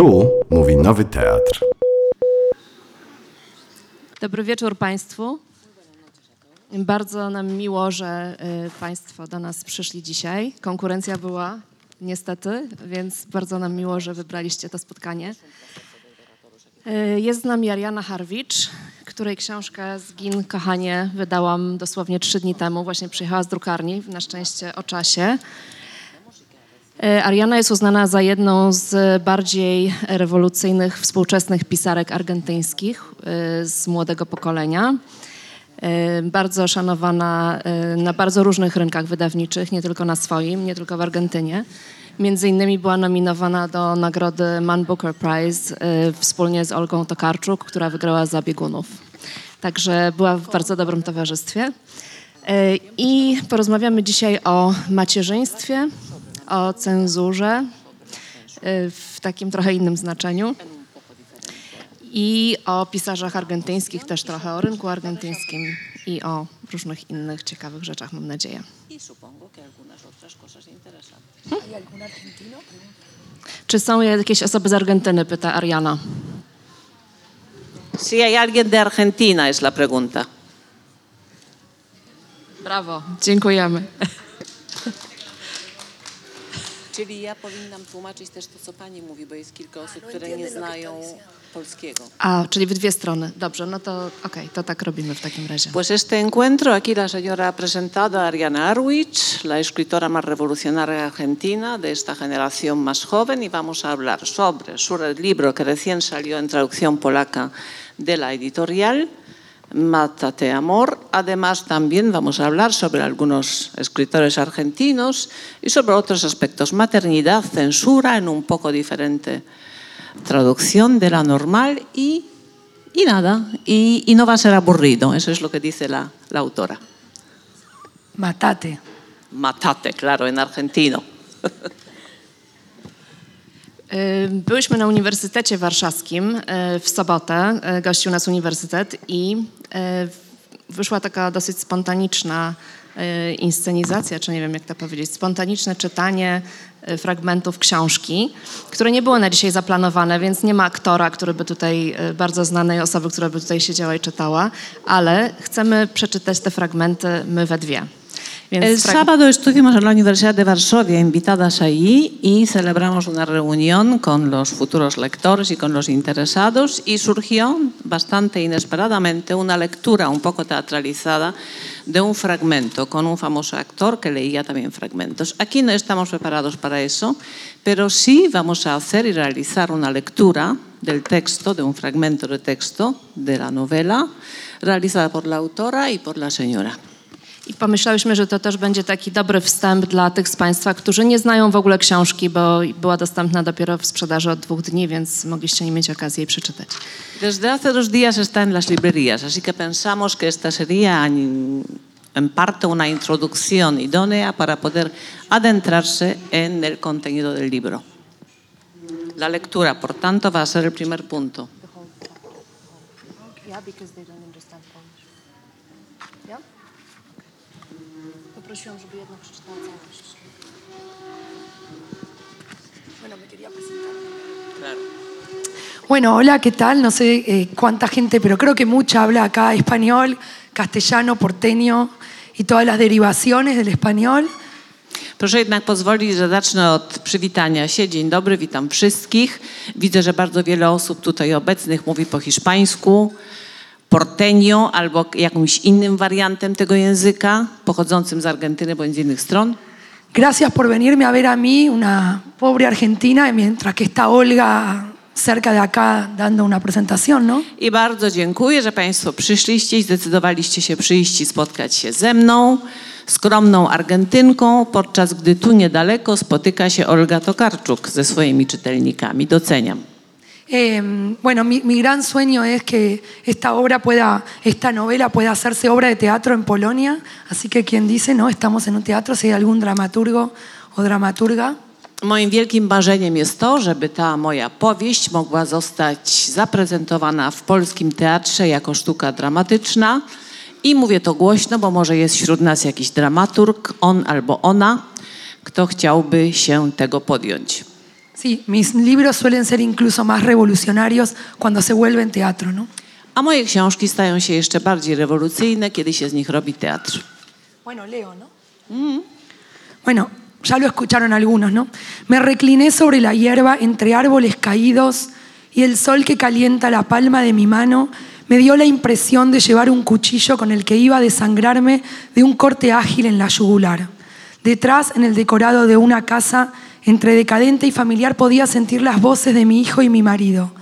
Tu mówi Nowy Teatr. Dobry wieczór Państwu. Bardzo nam miło, że y, Państwo do nas przyszli dzisiaj. Konkurencja była niestety, więc bardzo nam miło, że wybraliście to spotkanie. Y, Jest z nami Ariana Harwicz, której książkę Zgin, kochanie wydałam dosłownie trzy dni temu. Właśnie przyjechała z drukarni, na szczęście o czasie. E, Ariana jest uznana za jedną z bardziej rewolucyjnych współczesnych pisarek argentyńskich e, z młodego pokolenia. E, Bardzo szanowana na bardzo różnych rynkach wydawniczych, nie tylko na swoim, nie tylko w Argentynie. Między innymi była nominowana do nagrody Man Booker Prize wspólnie z Olgą Tokarczuk, która wygrała za biegunów. Także była w bardzo dobrym towarzystwie. I porozmawiamy dzisiaj o macierzyństwie, o cenzurze y, w takim trochę innym znaczeniu i o pisarzach argentyńskich, też trochę o rynku argentyńskim i o różnych innych ciekawych rzeczach, mam nadzieję. Interesantes. Czy są jakieś osoby z Argentyny, pyta Ariana. Si hay alguien de Argentina, es la pregunta. Brawo, dziękujemy. Czyli ja powinnam tłumaczyć też to, co pani mówi, bo jest kilka osób, które nie znają polskiego. A, czyli w dwie strony. Dobrze, no to okej, to tak robimy w takim razie. Pues este encuentro, aquí la señora ha presentado a Ariana Arwich, la escritora más revolucionaria argentina de esta generación más joven, y vamos a hablar sobre su libro que recién salió en traducción polaca de la editorial, Mátate Amor. Además, también vamos a hablar sobre algunos escritores argentinos y sobre otros aspectos, maternidad, censura, en un poco diferente traducción de la normal y y nada, y, y no va a ser aburrido, eso es lo que dice la, la autora. Matate. Matate, claro, en argentino. Y, Byłyśmy na Uniwersytecie Warszawskim y, w sobotę, y, gościł nas uniwersytet i wyszła taka dosyć spontaniczna inscenizacja, czy nie wiem jak to powiedzieć, spontaniczne czytanie fragmentów książki, które nie było na dzisiaj zaplanowane, więc nie ma aktora, który by tutaj, bardzo znanej osoby, która by tutaj siedziała i czytała, ale chcemy przeczytać te fragmenty my we dwie. Więc El sábado estuvimos en la Universidad de Varsovia invitadas allí y celebramos una reunión con los futuros lectores y con los interesados y surgió bastante inesperadamente una lectura un poco teatralizada de un fragmento con un famoso actor que leía también fragmentos. Aquí no estamos preparados para eso, pero sí vamos a hacer y realizar una lectura del texto, de un fragmento de texto de la novela, realizada por la autora y por la señora. I pomyślałyśmy, że to też będzie taki dobry wstęp dla tych z Państwa, którzy nie znają w ogóle książki, bo była dostępna dopiero w sprzedaży od dwóch dni, więc mogliście nie mieć okazji jej przeczytać. Desde hace dos días está en las librerías, así que pensamos que esta sería en, parte una introducción idónea para poder adentrarse en el contenido del libro. La lectura, por tanto, va a ser el primer punto. Poprosiłam, Bueno, hola, ¿qué tal? No sé eh, cuánta gente, pero creo que mucha habla acá español, castellano, porteño y todas las derivaciones del español. Proszę jednak pozwolić, że zacznę od przywitania się. Dzień dobry, witam wszystkich. Widzę, że bardzo wiele osób tutaj obecnych mówi po hiszpańsku, porteño albo jakimś innym wariantem tego języka, pochodzącym z Argentyny bądź z innych stron. Gracias por venirme a ver a mí, una pobre argentina, mientras que está Olga cerca de acá dando una presentación, ¿no? I bardzo dziękuję, że Państwo przyszliście i zdecydowaliście się przyjść i spotkać się ze mną, skromną Argentynką, podczas gdy tu niedaleko spotyka się Olga Tokarczuk ze swoimi czytelnikami. Doceniam. Eh, bueno, mi, mi gran sueño es que esta obra pueda, esta novela pueda hacerse obra de teatro en Polonia. Así que quien dice, no, estamos en un teatro, si hay algún dramaturgo o dramaturga. Moim wielkim marzeniem jest to, żeby ta moja powieść mogła zostać zaprezentowana w polskim teatrze jako sztuka dramatyczna. I mówię to głośno, bo może jest wśród nas jakiś dramaturg, on albo ona, kto chciałby się tego podjąć. Sí, mis libros suelen ser incluso más revolucionarios cuando se vuelven teatro, ¿no? A moje książki stają się jeszcze bardziej rewolucyjne, kiedy się z nich robi teatr. Bueno, leo, ¿no? Bueno, ya lo escucharon algunos, ¿no? Me recliné sobre la hierba entre árboles caídos y el sol que calienta la palma de mi mano me dio la impresión de llevar un cuchillo con el que iba a desangrarme de un corte ágil en la yugular. Detrás, en el decorado de una casa, entre decadente y familiar, podía sentir las voces de mi hijo y mi marido.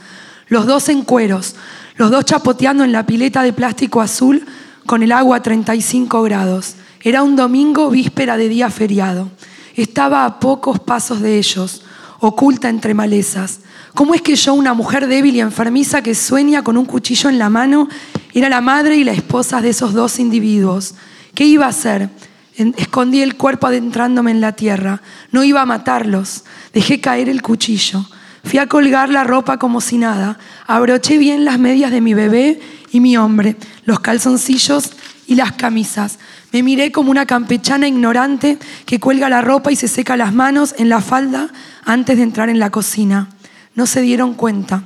Los dos en cueros, los dos chapoteando en la pileta de plástico azul con el agua a 35 grados. Era un domingo víspera de día feriado. Estaba a pocos pasos de ellos, oculta entre malezas. ¿Cómo es que yo, una mujer débil y enfermiza que sueña con un cuchillo en la mano, era la madre y la esposa de esos dos individuos? ¿Qué iba a hacer? Escondí el cuerpo adentrándome en la tierra. No iba a matarlos. Dejé caer el cuchillo. Fui a colgar la ropa como si nada. Abroché bien las medias de mi bebé y mi hombre, los calzoncillos y las camisas. Me miré como una campechana ignorante que cuelga la ropa y se seca las manos en la falda antes de entrar en la cocina. No se dieron cuenta.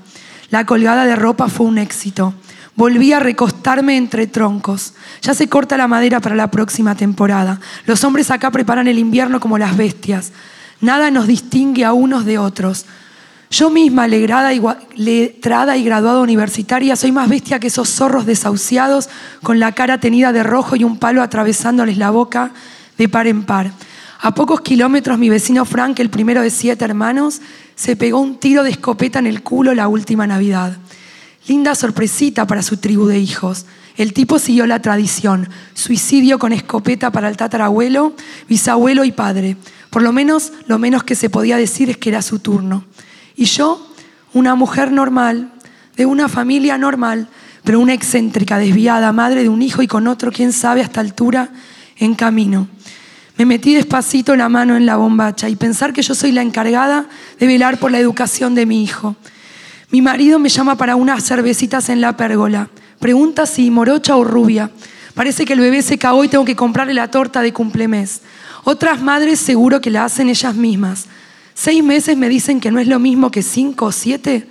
La colgada de ropa fue un éxito. Volví a recostarme entre troncos. Ya se corta la madera para la próxima temporada. Los hombres acá preparan el invierno como las bestias. Nada nos distingue a unos de otros. Yo misma, y letrada y graduada universitaria, soy más bestia que esos zorros desahuciados con la cara tenida de rojo y un palo atravesándoles la boca de par en par. A pocos kilómetros mi vecino Frank, el primero de siete hermanos, se pegó un tiro de escopeta en el culo la última Navidad. Linda sorpresita para su tribu de hijos. El tipo siguió la tradición, suicidio con escopeta para el tatarabuelo, bisabuelo y padre. Por lo menos, lo menos que se podía decir es que era su turno. Y yo, una mujer normal, de una familia normal, pero una excéntrica, desviada, madre de un hijo y con otro, quién sabe, a esta altura, en camino. Me metí despacito la mano en la bombacha y pensar que yo soy la encargada de velar por la educación de mi hijo. Mi marido me llama para unas cervecitas en la pérgola. Pregunta si morocha o rubia. Parece que el bebé se cagó y tengo que comprarle la torta de cumplemés. Otras madres seguro que la hacen ellas mismas. Seis meses me dicen que no es lo mismo que cinco o siete.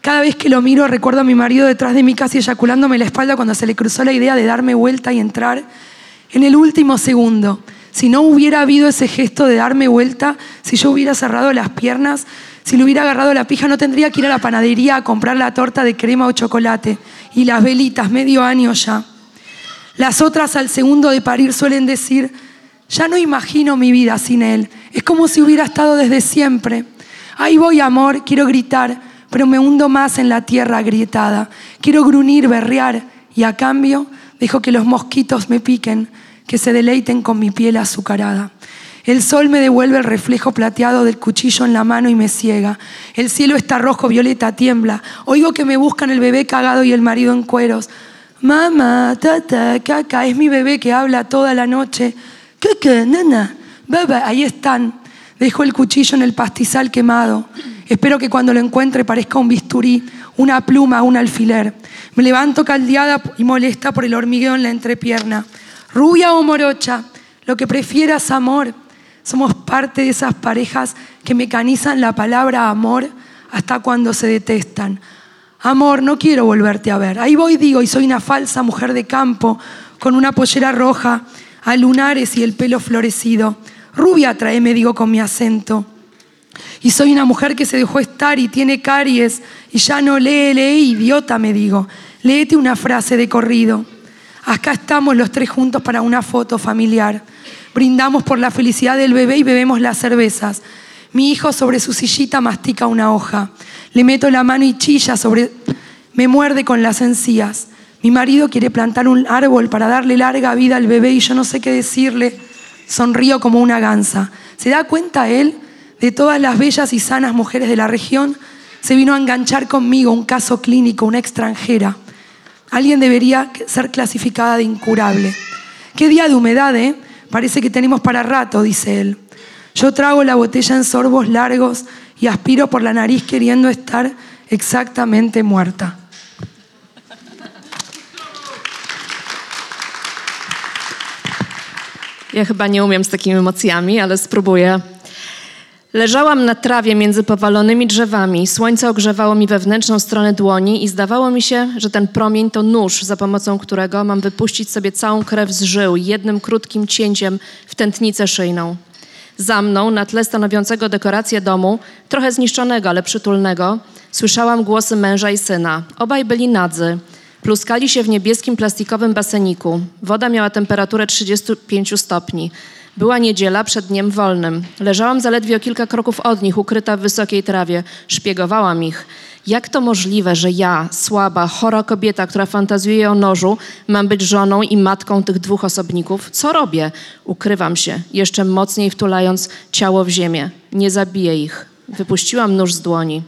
Cada vez que lo miro recuerdo a mi marido detrás de mí casi eyaculándome la espalda cuando se le cruzó la idea de darme vuelta y entrar en el último segundo. Si no hubiera habido ese gesto de darme vuelta, si yo hubiera cerrado las piernas, si le hubiera agarrado la pija, no tendría que ir a la panadería a comprar la torta de crema o chocolate y las velitas, medio año ya. Las otras al segundo de parir suelen decir, ya no imagino mi vida sin él. Es como si hubiera estado desde siempre. Ahí voy, amor, quiero gritar, pero me hundo más en la tierra agrietada. Quiero gruñir, berrear y a cambio dejo que los mosquitos me piquen, que se deleiten con mi piel azucarada. El sol me devuelve el reflejo plateado del cuchillo en la mano y me ciega. El cielo está rojo, violeta, tiembla. Oigo que me buscan el bebé cagado y el marido en cueros. Mamá, tata, caca, es mi bebé que habla toda la noche. Caca, nana, baba, ahí están. Dejo el cuchillo en el pastizal quemado. Espero que cuando lo encuentre parezca un bisturí, una pluma, un alfiler. Me levanto caldeada y molesta por el hormigueo en la entrepierna. Rubia o morocha, lo que prefieras, amor. Somos parte de esas parejas que mecanizan la palabra amor hasta cuando se detestan. Amor, no quiero volverte a ver. Ahí voy, digo, y soy una falsa mujer de campo, con una pollera roja, a lunares y el pelo florecido. Rubia, tráeme, digo con mi acento. Y soy una mujer que se dejó estar y tiene caries y ya no lee, lee, idiota, me digo. Léete una frase de corrido. Acá estamos los tres juntos para una foto familiar. Brindamos por la felicidad del bebé y bebemos las cervezas. Mi hijo sobre su sillita mastica una hoja. Le meto la mano y chilla sobre... Me muerde con las encías. Mi marido quiere plantar un árbol para darle larga vida al bebé y yo no sé qué decirle. Sonrío como una gansa. ¿Se da cuenta él de todas las bellas y sanas mujeres de la región? Se vino a enganchar conmigo un caso clínico, una extranjera. Alguien debería ser clasificada de incurable. Qué día de humedad, ¿eh? Parece que tenemos para rato, dice él. Yo trago la botella en sorbos largos y aspiro por la nariz queriendo estar exactamente muerta. Ja chyba nie umiem z takimi emocjami, ale spróbuję. Leżałam na trawie między powalonymi drzewami. Słońce ogrzewało mi wewnętrzną stronę dłoni i zdawało mi się, że ten promień to nóż, za pomocą którego mam wypuścić sobie całą krew z żył jednym krótkim cięciem w tętnicę szyjną. Za mną, na tle stanowiącego dekorację domu, trochę zniszczonego, ale przytulnego, słyszałam głosy męża i syna. Obaj byli nadzy. Pluskali się w niebieskim plastikowym baseniku. Woda miała temperaturę 35 stopni. Była niedziela przed dniem wolnym. Leżałam zaledwie o kilka kroków od nich, ukryta w wysokiej trawie. Szpiegowałam ich. Jak to możliwe, że ja, słaba, chora kobieta, która fantazjuje o nożu, mam być żoną i matką tych dwóch osobników? Co robię? Ukrywam się, jeszcze mocniej wtulając ciało w ziemię. Nie zabiję ich. Wypuściłam nóż z dłoni.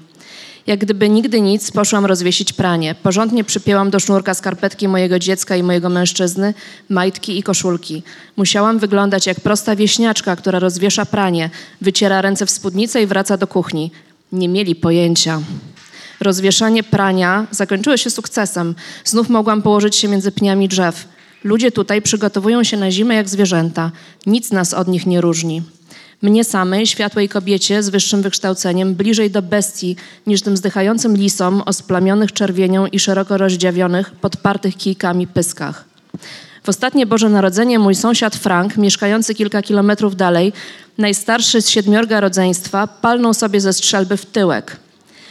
Jak gdyby nigdy nic, poszłam rozwiesić pranie. Porządnie przypięłam do sznurka skarpetki mojego dziecka i mojego mężczyzny, majtki i koszulki. Musiałam wyglądać jak prosta wieśniaczka, która rozwiesza pranie, wyciera ręce w spódnicę i wraca do kuchni. Nie mieli pojęcia. Rozwieszanie prania zakończyło się sukcesem. Znów mogłam położyć się między pniami drzew. Ludzie tutaj przygotowują się na zimę jak zwierzęta. Nic nas od nich nie różni. Mnie samej, światłej kobiecie z wyższym wykształceniem, bliżej do bestii niż tym zdychającym lisom o splamionych czerwienią i szeroko rozdziawionych, podpartych kijkami pyskach. W ostatnie Boże Narodzenie mój sąsiad Frank, mieszkający kilka kilometrów dalej, najstarszy z siedmiorga rodzeństwa, palnął sobie ze strzelby w tyłek.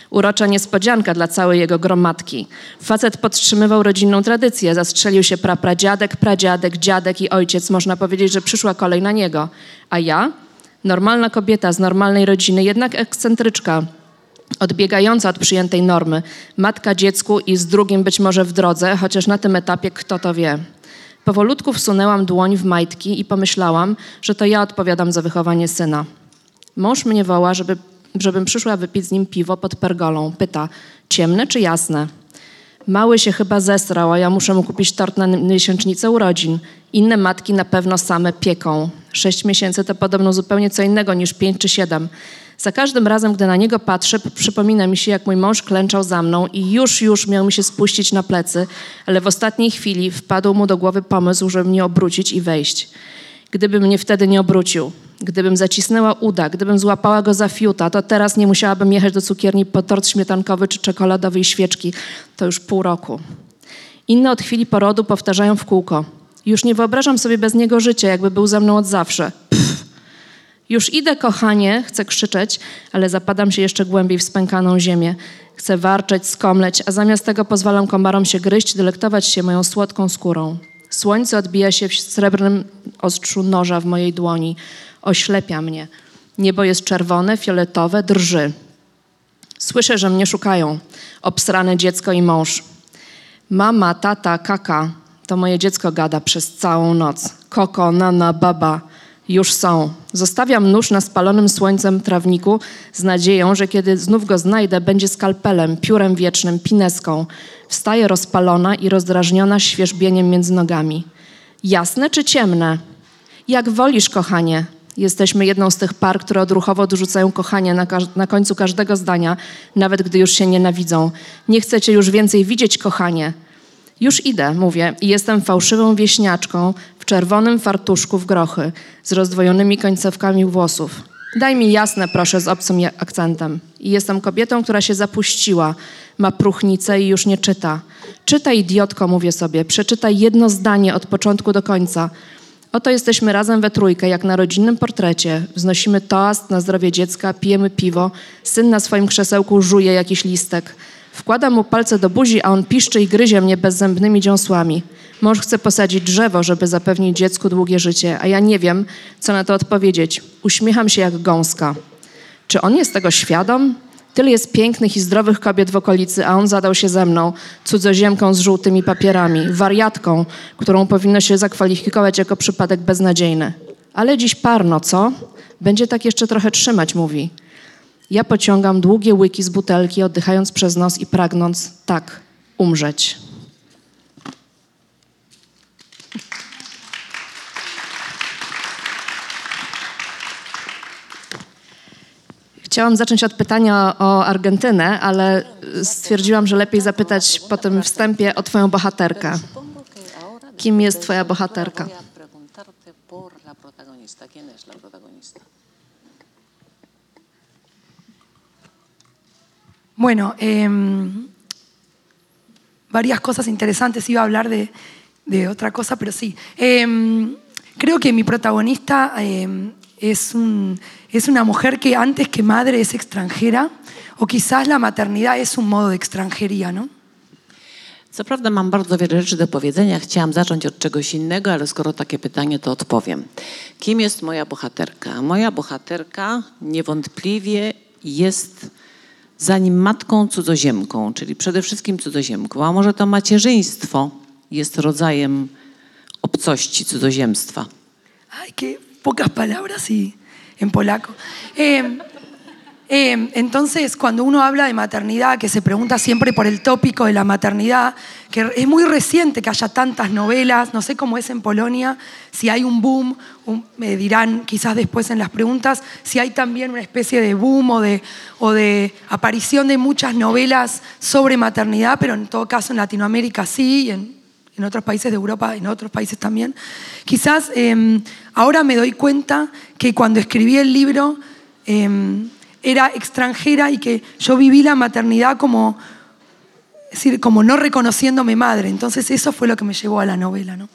Urocza niespodzianka dla całej jego gromadki. Facet podtrzymywał rodzinną tradycję. Zastrzelił się prapradziadek, pradziadek, dziadek i ojciec. Można powiedzieć, że przyszła kolej na niego. A ja? Normalna kobieta z normalnej rodziny, jednak ekscentryczka, odbiegająca od przyjętej normy. Matka dziecku i z drugim być może w drodze, chociaż na tym etapie kto to wie. Powolutku wsunęłam dłoń w majtki i pomyślałam, że to ja odpowiadam za wychowanie syna. Mąż mnie woła, żeby, żebym przyszła wypić z nim piwo pod pergolą. Pyta, ciemne czy jasne? Mały się chyba zesrał, a ja muszę mu kupić tort na miesięcznicę urodzin. Inne matki na pewno same pieką. Sześć miesięcy to podobno zupełnie co innego niż pięć czy siedem. Za każdym razem, gdy na niego patrzę, przypomina mi się, jak mój mąż klęczał za mną i już, już miał mi się spuścić na plecy, ale w ostatniej chwili wpadł mu do głowy pomysł, żeby mnie obrócić i wejść. Gdyby mnie wtedy nie obrócił, gdybym zacisnęła uda, gdybym złapała go za fiuta, to teraz nie musiałabym jechać do cukierni po tort śmietankowy czy czekoladowej świeczki. To już pół roku. Inne od chwili porodu powtarzają w kółko. Już nie wyobrażam sobie bez niego życia, jakby był ze mną od zawsze. Pff. Już idę, kochanie, chcę krzyczeć, ale zapadam się jeszcze głębiej w spękaną ziemię. Chcę warczeć, skomleć, a zamiast tego pozwalam komarom się gryźć, delektować się moją słodką skórą. Słońce odbija się w srebrnym ostrzu noża w mojej dłoni. Oślepia mnie. Niebo jest czerwone, fioletowe, drży. Słyszę, że mnie szukają. Obsrane dziecko i mąż. Mama, tata, kaka. To moje dziecko gada przez całą noc. Koko, nana, baba. Już są. Zostawiam nóż na spalonym słońcem trawniku z nadzieją, że kiedy znów go znajdę, będzie skalpelem, piórem wiecznym, pineską. Wstaję rozpalona i rozdrażniona świeżbieniem między nogami. Jasne czy ciemne? Jak wolisz, kochanie. Jesteśmy jedną z tych par, które odruchowo dorzucają kochanie na, na końcu każdego zdania, nawet gdy już się nienawidzą. Nie chcę cię już więcej widzieć, kochanie. Już idę, mówię, i jestem fałszywą wieśniaczką w czerwonym fartuszku w grochy, z rozdwojonymi końcówkami włosów. Daj mi jasne, proszę, z obcym akcentem. I jestem kobietą, która się zapuściła, ma próchnicę i już nie czyta. Czytaj, idiotko, mówię sobie, przeczytaj jedno zdanie od początku do końca. Oto jesteśmy razem we trójkę, jak na rodzinnym portrecie. Wznosimy toast na zdrowie dziecka, pijemy piwo. Syn na swoim krzesełku żuje jakiś listek. Wkładam mu palce do buzi, a on piszczy i gryzie mnie bezzębnymi dziąsłami. Mąż chce posadzić drzewo, żeby zapewnić dziecku długie życie, a ja nie wiem, co na to odpowiedzieć. Uśmiecham się jak gąska. Czy on jest tego świadom? Tyle jest pięknych i zdrowych kobiet w okolicy, a on zadał się ze mną, cudzoziemką z żółtymi papierami, wariatką, którą powinno się zakwalifikować jako przypadek beznadziejny. Ale dziś parno, co? Będzie tak jeszcze trochę trzymać, mówi. Ja pociągam długie łyki z butelki, oddychając przez nos i pragnąc tak umrzeć. Chciałam zacząć od pytania o Argentynę, ale stwierdziłam, że lepiej zapytać po tym wstępie o twoją bohaterkę. Kim jest twoja bohaterka? Bueno, em, varias cosas interesantes. Iba a hablar de, de otra cosa, pero sí. Em, creo que mi protagonista em, es, un- es una mujer que antes que madre es extranjera, o quizás la maternidad es un modo de extranjería, ¿no? Co prawda mam bardzo wiele rzeczy do powiedzenia. Chciałam zacząć od czegoś innego, ale skoro takie pytanie, to odpowiem. Kim jest moja bohaterka? Moja bohaterka niewątpliwie jest zanim matką cudzoziemką, czyli przede wszystkim cudzoziemką, a może to macierzyństwo jest rodzajem obcości, cudzoziemstwa. Ay, qué pocas palabras y en polaco. Eh, eh, entonces, cuando uno habla de maternidad, que se pregunta siempre por el tópico de la maternidad, que es muy reciente que haya tantas novelas, no sé cómo es en Polonia, si hay un boom, me dirán quizás después en las preguntas, si hay también una especie de boom o de, aparición de muchas novelas sobre maternidad, pero en todo caso en Latinoamérica sí, en, en otros países de Europa, en otros países también. Quizás eh, ahora me doy cuenta que cuando escribí el libro eh, era extranjera y que yo viví la maternidad como, es decir, como no reconociéndome madre. Entonces eso fue lo que me llevó a la novela. ¿no?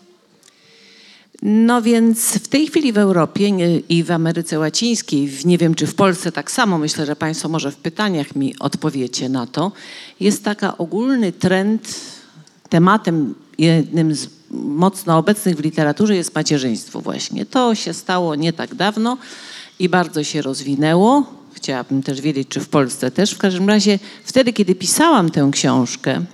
No więc w tej chwili w Europie i w Ameryce Łacińskiej, nie wiem czy w Polsce tak samo, myślę, że Państwo może w pytaniach mi odpowiecie na to, jest taka ogólny trend, tematem jednym z mocno obecnych w literaturze jest macierzyństwo właśnie. To się stało nie tak dawno i bardzo się rozwinęło. Chciałabym też wiedzieć, czy w Polsce też. W każdym razie wtedy, kiedy pisałam tę książkę,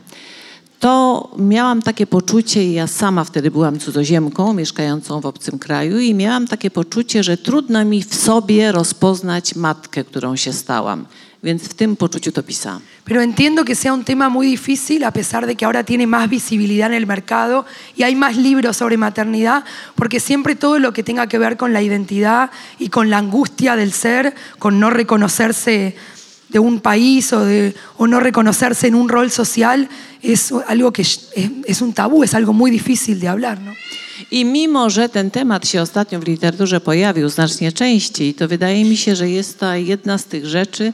to miałam takie poczucie, ja sama wtedy byłam cudzoziemką mieszkającą w obcym kraju, i miałam takie poczucie, że trudno mi w sobie rozpoznać matkę, którą się stałam. Więc w tym poczuciu to pisałam. Pero entiendo que sea un tema muy difícil a pesar de que ahora tiene más visibilidad en el mercado y hay más libros sobre maternidad, porque siempre todo lo que tenga que ver con la identidad y con la angustia del ser, con no reconocerse de un país o, de, o no reconocerse en un rol social, es algo que es, es un tabú, es algo muy difícil de hablar. ¿no? I mimo, że ten temat się ostatnio w literaturze pojawił znacznie częściej, to wydaje mi się, że jest to jedna z tych rzeczy,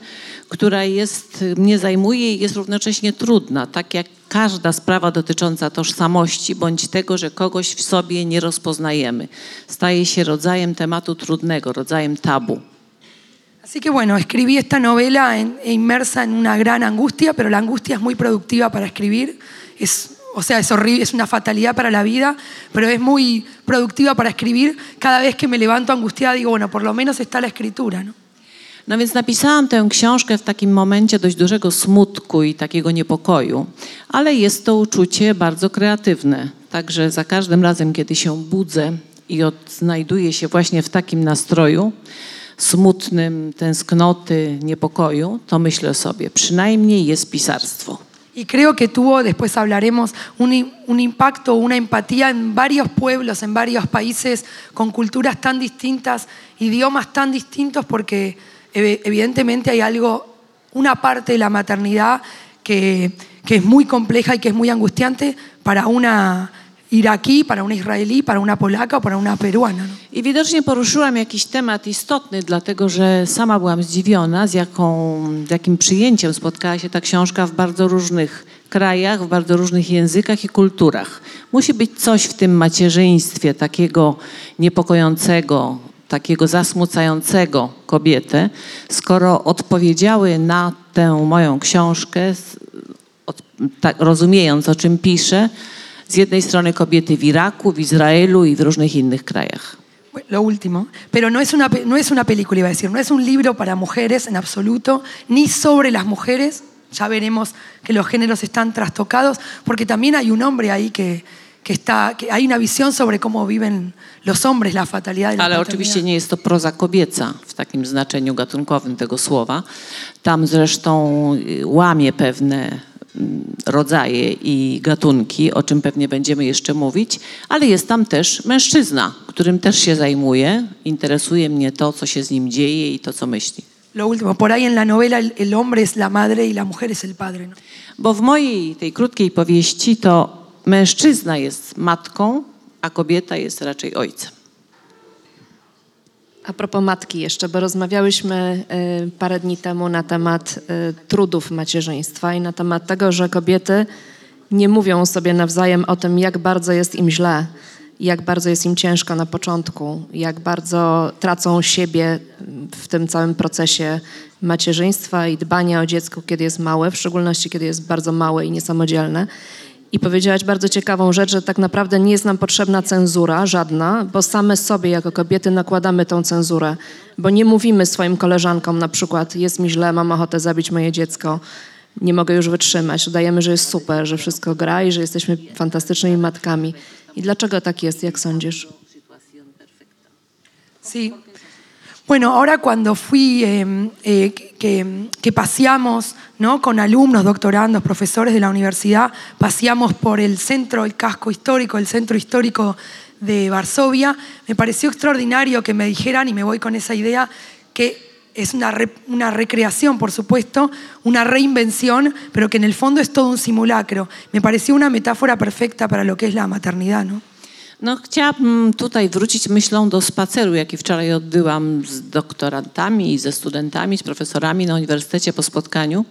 która jest, mnie zajmuje i jest równocześnie trudna, tak jak każda sprawa dotycząca tożsamości bądź tego, że kogoś w sobie nie rozpoznajemy. Staje się rodzajem tematu trudnego, rodzajem tabu. Así que bueno, escribí esta novela en- inmersa en una gran angustia, pero la angustia es muy productiva para escribir. Es, o sea, es horrible, es una fatalidad para la vida, pero es muy productiva para escribir. Cada vez que me levanto angustiada digo, bueno, por lo menos está la escritura, ¿no? No więc napisałam tę książkę w takim momencie dość dużego smutku i takiego niepokoju, ale jest to uczucie bardzo kreatywne. Także za każdym razem, kiedy się budzę i odnajduję się właśnie w takim nastroju smutnym, tęsknoty, niepokoju, to myślę sobie, przynajmniej jest pisarstwo. Y creo que tuvo, después hablaremos, un, un impacto, una empatía en varios pueblos, en varios países, con culturas tan distintas, idiomas tan distintos, porque evidentemente hay algo, una parte de la maternidad que, que es muy compleja y que es muy angustiante para una iraquí, para una israelí, para una polaca o para una peruana. ¿no? I widocznie poruszyłam jakiś temat istotny, dlatego że sama byłam zdziwiona, z, jaką, jakim przyjęciem spotkała się ta książka w bardzo różnych krajach, w bardzo różnych językach i kulturach. Musi być coś w tym macierzyństwie takiego niepokojącego, takiego zasmucającego kobietę, skoro odpowiedziały na tę moją książkę, od, tak, rozumiejąc o czym piszę, z jednej strony kobiety w Iraku, w Izraelu i w różnych innych krajach. Lo último, pero no es, una, no es una película, iba a decir, no es un libro para mujeres en absoluto, ni sobre las mujeres, ya veremos que los géneros están trastocados, porque también hay un hombre ahí que, que está, que hay una visión sobre cómo viven los hombres la fatalidad de la Ale paternidad. oczywiście nie jest to proza kobieca w takim znaczeniu gatunkowym tego słowa. Tam zresztą y, łamie pewne mm, rodzaje i gatunki, o czym pewnie będziemy jeszcze mówić, ale jest tam też mężczyzna, którym też się zajmuję. Interesuje mnie to, co się z nim dzieje i to, co myśli. Lo último, por ahí en la novela el, el hombre es la madre y la mujer es el padre. ¿no? Bo w mojej tej krótkiej powieści to mężczyzna jest matką, a kobieta jest raczej ojcem. A propos matki jeszcze, bo rozmawiałyśmy y, parę dni temu na temat y, trudów macierzyństwa i na temat tego, że kobiety nie mówią sobie nawzajem o tym, jak bardzo jest im źle, jak bardzo jest im ciężko na początku, jak bardzo tracą siebie w tym całym procesie macierzyństwa i dbania o dziecko, kiedy jest małe, w szczególności kiedy jest bardzo małe i niesamodzielne. I powiedziałaś bardzo ciekawą rzecz, że tak naprawdę nie jest nam potrzebna cenzura żadna, bo same sobie jako kobiety nakładamy tą cenzurę, bo nie mówimy swoim koleżankom na przykład jest mi źle, mam ochotę zabić moje dziecko, nie mogę już wytrzymać. Udajemy, że jest super, że wszystko gra i że jesteśmy fantastycznymi matkami. I dlaczego tak jest, jak sądzisz? Sí. Bueno, ahora cuando fui, eh, eh, que, paseamos ¿no? con alumnos, doctorandos, profesores de la universidad, paseamos por el centro, el casco histórico, el centro histórico de Varsovia, me pareció extraordinario que me dijeran, y me voy con esa idea, que es una, re- una recreación, por supuesto, una reinvención, pero que en el fondo es todo un simulacro. Me pareció una metáfora perfecta para lo que es la maternidad, ¿no? No, chciałabym tutaj wrócić myślą do spaceru, jaki wczoraj odbyłam z doktorantami i ze studentami, z profesorami na uniwersytecie po spotkaniu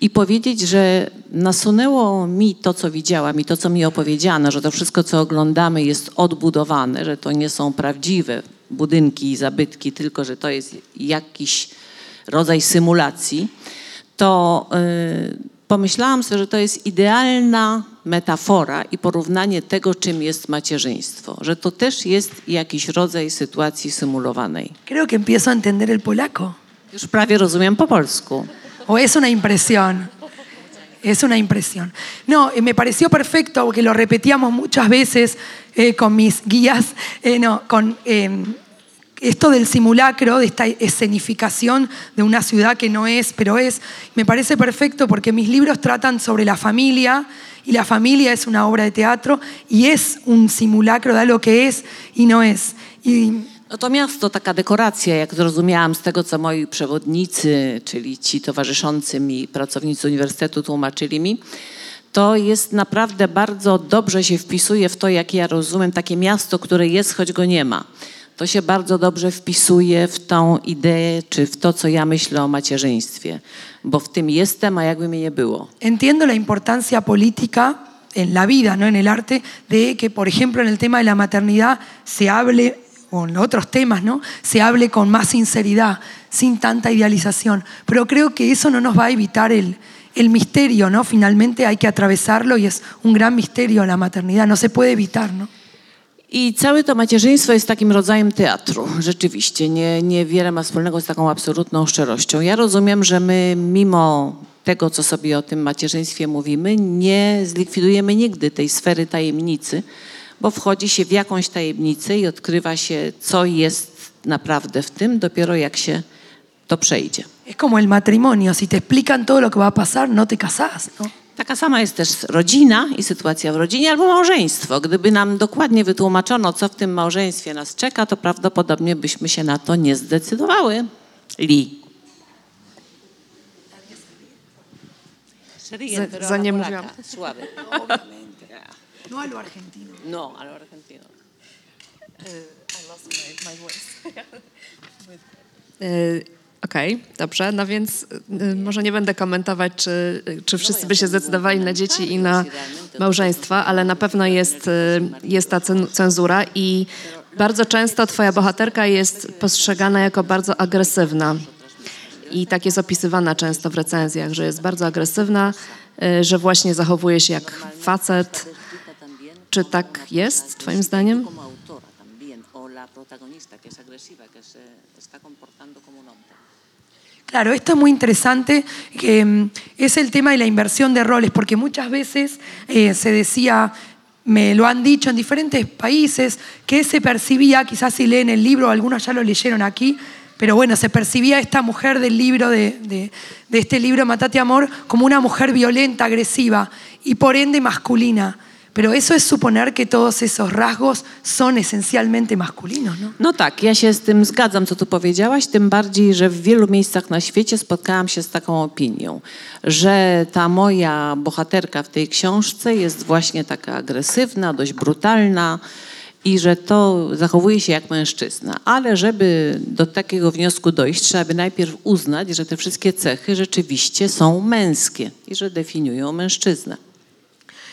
i powiedzieć, że nasunęło mi to, co widziałam i to, co mi opowiedziano, że to wszystko, co oglądamy jest odbudowane, że to nie są prawdziwe budynki i zabytki, tylko że to jest jakiś rodzaj symulacji, to y, pomyślałam sobie, że to jest idealna metafora i porównanie tego, czym jest macierzyństwo, że to też jest jakiś rodzaj sytuacji symulowanej. Creo que empiezo a entender el polaco. Już prawie rozumiem po polsku. ¿O es una impresión? Es una impresión. No, eh, me pareció perfecto porque lo repetíamos muchas veces eh, con mis guías, eh, no, con eh, esto del simulacro, de esta escenificación de una ciudad que no es, pero es. Me parece perfecto porque mis libros tratan sobre la familia y la familia es una obra de teatro y es un simulacro de algo que es y no es. Y No to miasto, taka dekoracja, jak zrozumiałam z tego, co moi przewodnicy, czyli ci towarzyszący mi pracownicy uniwersytetu tłumaczyli mi, to jest naprawdę bardzo dobrze się wpisuje w to, jak ja rozumiem, takie miasto, które jest, choć go nie ma. To się bardzo dobrze wpisuje w tą ideę, czy w to, co ja myślę o macierzyństwie, bo w tym jestem, a jakby mnie nie było. Entiendo la importancia política en la vida, no en el arte, de que, por ejemplo, en el tema de la maternidad se hable, o en otros temas, ¿no? Se hable con más sinceridad, sin tanta idealización. Pero creo que eso no nos va a evitar el, el misterio, ¿no? Finalmente hay que atravesarlo y es un gran misterio la maternidad, no se puede evitar, ¿no? I całe to macierzyństwo jest takim rodzajem teatru, rzeczywiście. Nie, niewiele ma wspólnego z taką absolutną szczerością. Ja rozumiem, że my mimo tego, co sobie o tym macierzyństwie mówimy, nie zlikwidujemy nigdy tej sfery tajemnicy, bo wchodzi się w jakąś tajemnicę i odkrywa się, co jest naprawdę w tym, dopiero jak się to przejdzie. Es como el matrimonio, si te explican todo lo que va a pasar, no te ¿no? Taka sama jest też rodzina i sytuacja w rodzinie albo małżeństwo. Gdyby nam dokładnie wytłumaczono, co w tym małżeństwie nas czeka, to prawdopodobnie byśmy się na to nie zdecydowały. Li. Za- za nie mówiłam. No a lo argentino. No, a lo argentino. Y, Okej, dobrze. No więc y, może nie będę komentować, czy, czy wszyscy by się zdecydowali na dzieci i na małżeństwa, ale na pewno jest, y, jest ta cen- cenzura i bardzo często twoja bohaterka jest postrzegana jako bardzo agresywna. I tak jest opisywana często w recenzjach, że jest bardzo agresywna, y, że właśnie zachowuje się jak facet. Czy tak jest, twoim zdaniem? Protagonista que es agresiva, que se está comportando como un hombre. Claro, esto es muy interesante, mm, es el tema de la inversión de roles, porque muchas veces eh, se decía, me lo han dicho en diferentes países, que se percibía, quizás si leen el libro, algunos ya lo leyeron aquí, pero bueno, se percibía esta mujer del libro, de- de este libro Matate Amor, como una mujer violenta, agresiva y por ende masculina. Pero eso es suponer que todos esos rasgos son esencialmente masculinos, ¿no? No tak, ja się z tym zgadzam, co tu powiedziałaś, tym bardziej, że w wielu miejscach na świecie spotkałam się z taką opinią, że ta moja bohaterka w tej książce jest właśnie taka agresywna, dość brutalna i że to zachowuje się jak mężczyzna. Ale żeby do takiego wniosku dojść, trzeba by najpierw uznać, że te wszystkie cechy rzeczywiście są męskie i że definiują mężczyznę.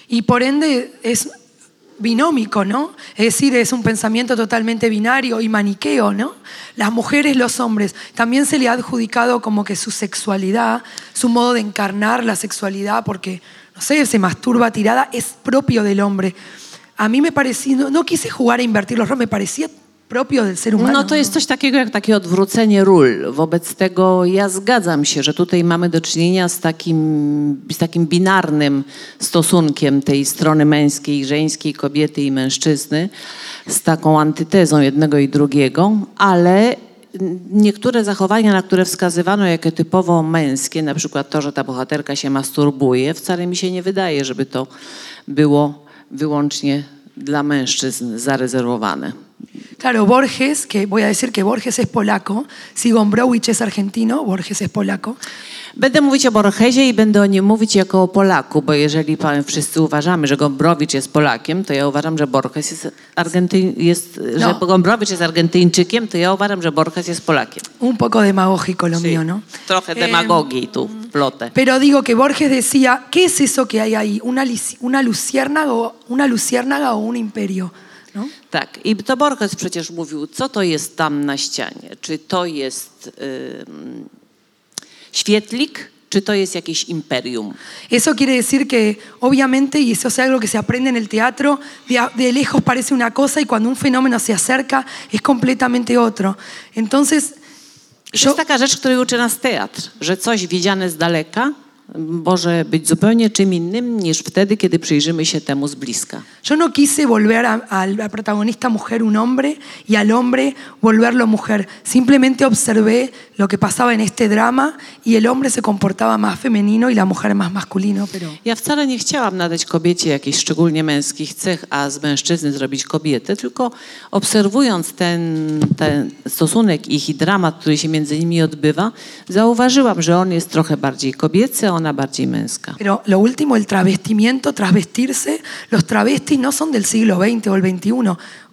Y por ende es binómico, ¿no? Es decir, es un pensamiento totalmente binario y maniqueo, ¿no? Las mujeres, los hombres. También se le ha adjudicado como que su sexualidad, su modo de encarnar la sexualidad, porque, no sé, se masturba tirada, es propio del hombre. A mí me parecía, no, no quise jugar a invertir los roles, me parecía propio del ser humano. No to jest coś takiego jak takie odwrócenie ról. Wobec tego ja zgadzam się, że tutaj mamy do czynienia z takim, z takim binarnym stosunkiem tej strony męskiej, żeńskiej, kobiety i mężczyzny, z taką antytezą jednego i drugiego, ale niektóre zachowania, na które wskazywano jako typowo męskie, na przykład to, że ta bohaterka się masturbuje, wcale mi się nie wydaje, żeby to było wyłącznie dla mężczyzn zarezerwowane. Claro, Borges, que voy a decir que Borges es polaco, si Gombrowicz es argentino, Borges es polaco. Będę mówić o Borgesie i będę o nim mówić jako o Polaku, bo jeżeli wszyscy uważamy, że Gombrowicz jest Polakiem, to ja uważam, że Borges jest, Argenty... jest No. że Gombrowicz jest Argentyńczykiem, to ja uważam, że Borges jest Polakiem. Un poco demagógico lo mío, ¿no? Trochę Em, demagogii tu wplotę. Pero digo que Borges decía, ¿qué es eso que hay ahí? ¿Una, una, luciérnaga, o, una luciérnaga o un imperio? ¿No? Tak, i to Borges przecież mówił, co to jest tam na ścianie. Czy to jest świetlik, czy to jest jakieś imperium. Eso quiere decir que, obviamente, y eso es algo que se aprende en el teatro, de, de lejos parece una cosa y cuando un fenómeno se acerca es completamente otro. Entonces, I to yo, jest taka rzecz, której uczy nas teatr, że coś widziane z daleka może być zupełnie czym innym niż wtedy, kiedy przyjrzymy się temu z bliska. yo no quise volver a, a la protagonista mujer un hombre y al hombre volverlo mujer. Simplemente observé lo que pasaba en este drama y el hombre se comportaba más femenino y la mujer más masculino, pero... Ja wcale nie chciałam nadać kobiecie jakichś szczególnie męskich cech, a z mężczyzny zrobić kobietę, tylko obserwując ten, ten stosunek ich i dramat, który się między nimi odbywa, zauważyłam, że on jest trochę bardziej kobiecy, a ona bardziej męska. Pero lo último, el travestimiento, trasvestirse, los travestis no son del siglo XX o el XXI.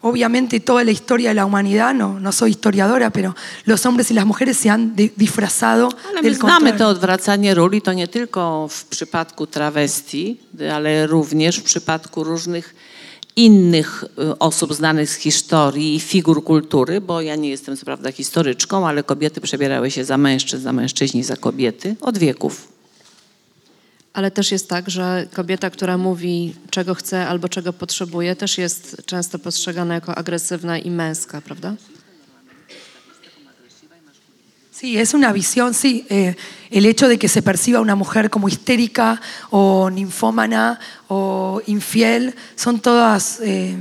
Obviamente toda la historia de la humanidad, no, no soy historiadora, pero los hombres y las mujeres se han di- disfrazado Ale my del znamy contrario. to odwracanie ról i to nie tylko w przypadku travestii, ale również w przypadku różnych innych y, osób znanych z historii i figur kultury, bo ja nie jestem co prawda historyczką, ale kobiety przebierały się za mężczyzn, a mężczyźni za kobiety od wieków. Ale też jest tak, że kobieta, która mówi, czego chce albo czego potrzebuje, też jest często postrzegana jako agresywna i męska, prawda? Sí, es una visión, sí. eh, el hecho de que se perciba una mujer como histérica o ninfómana o infiel, son todas, eh,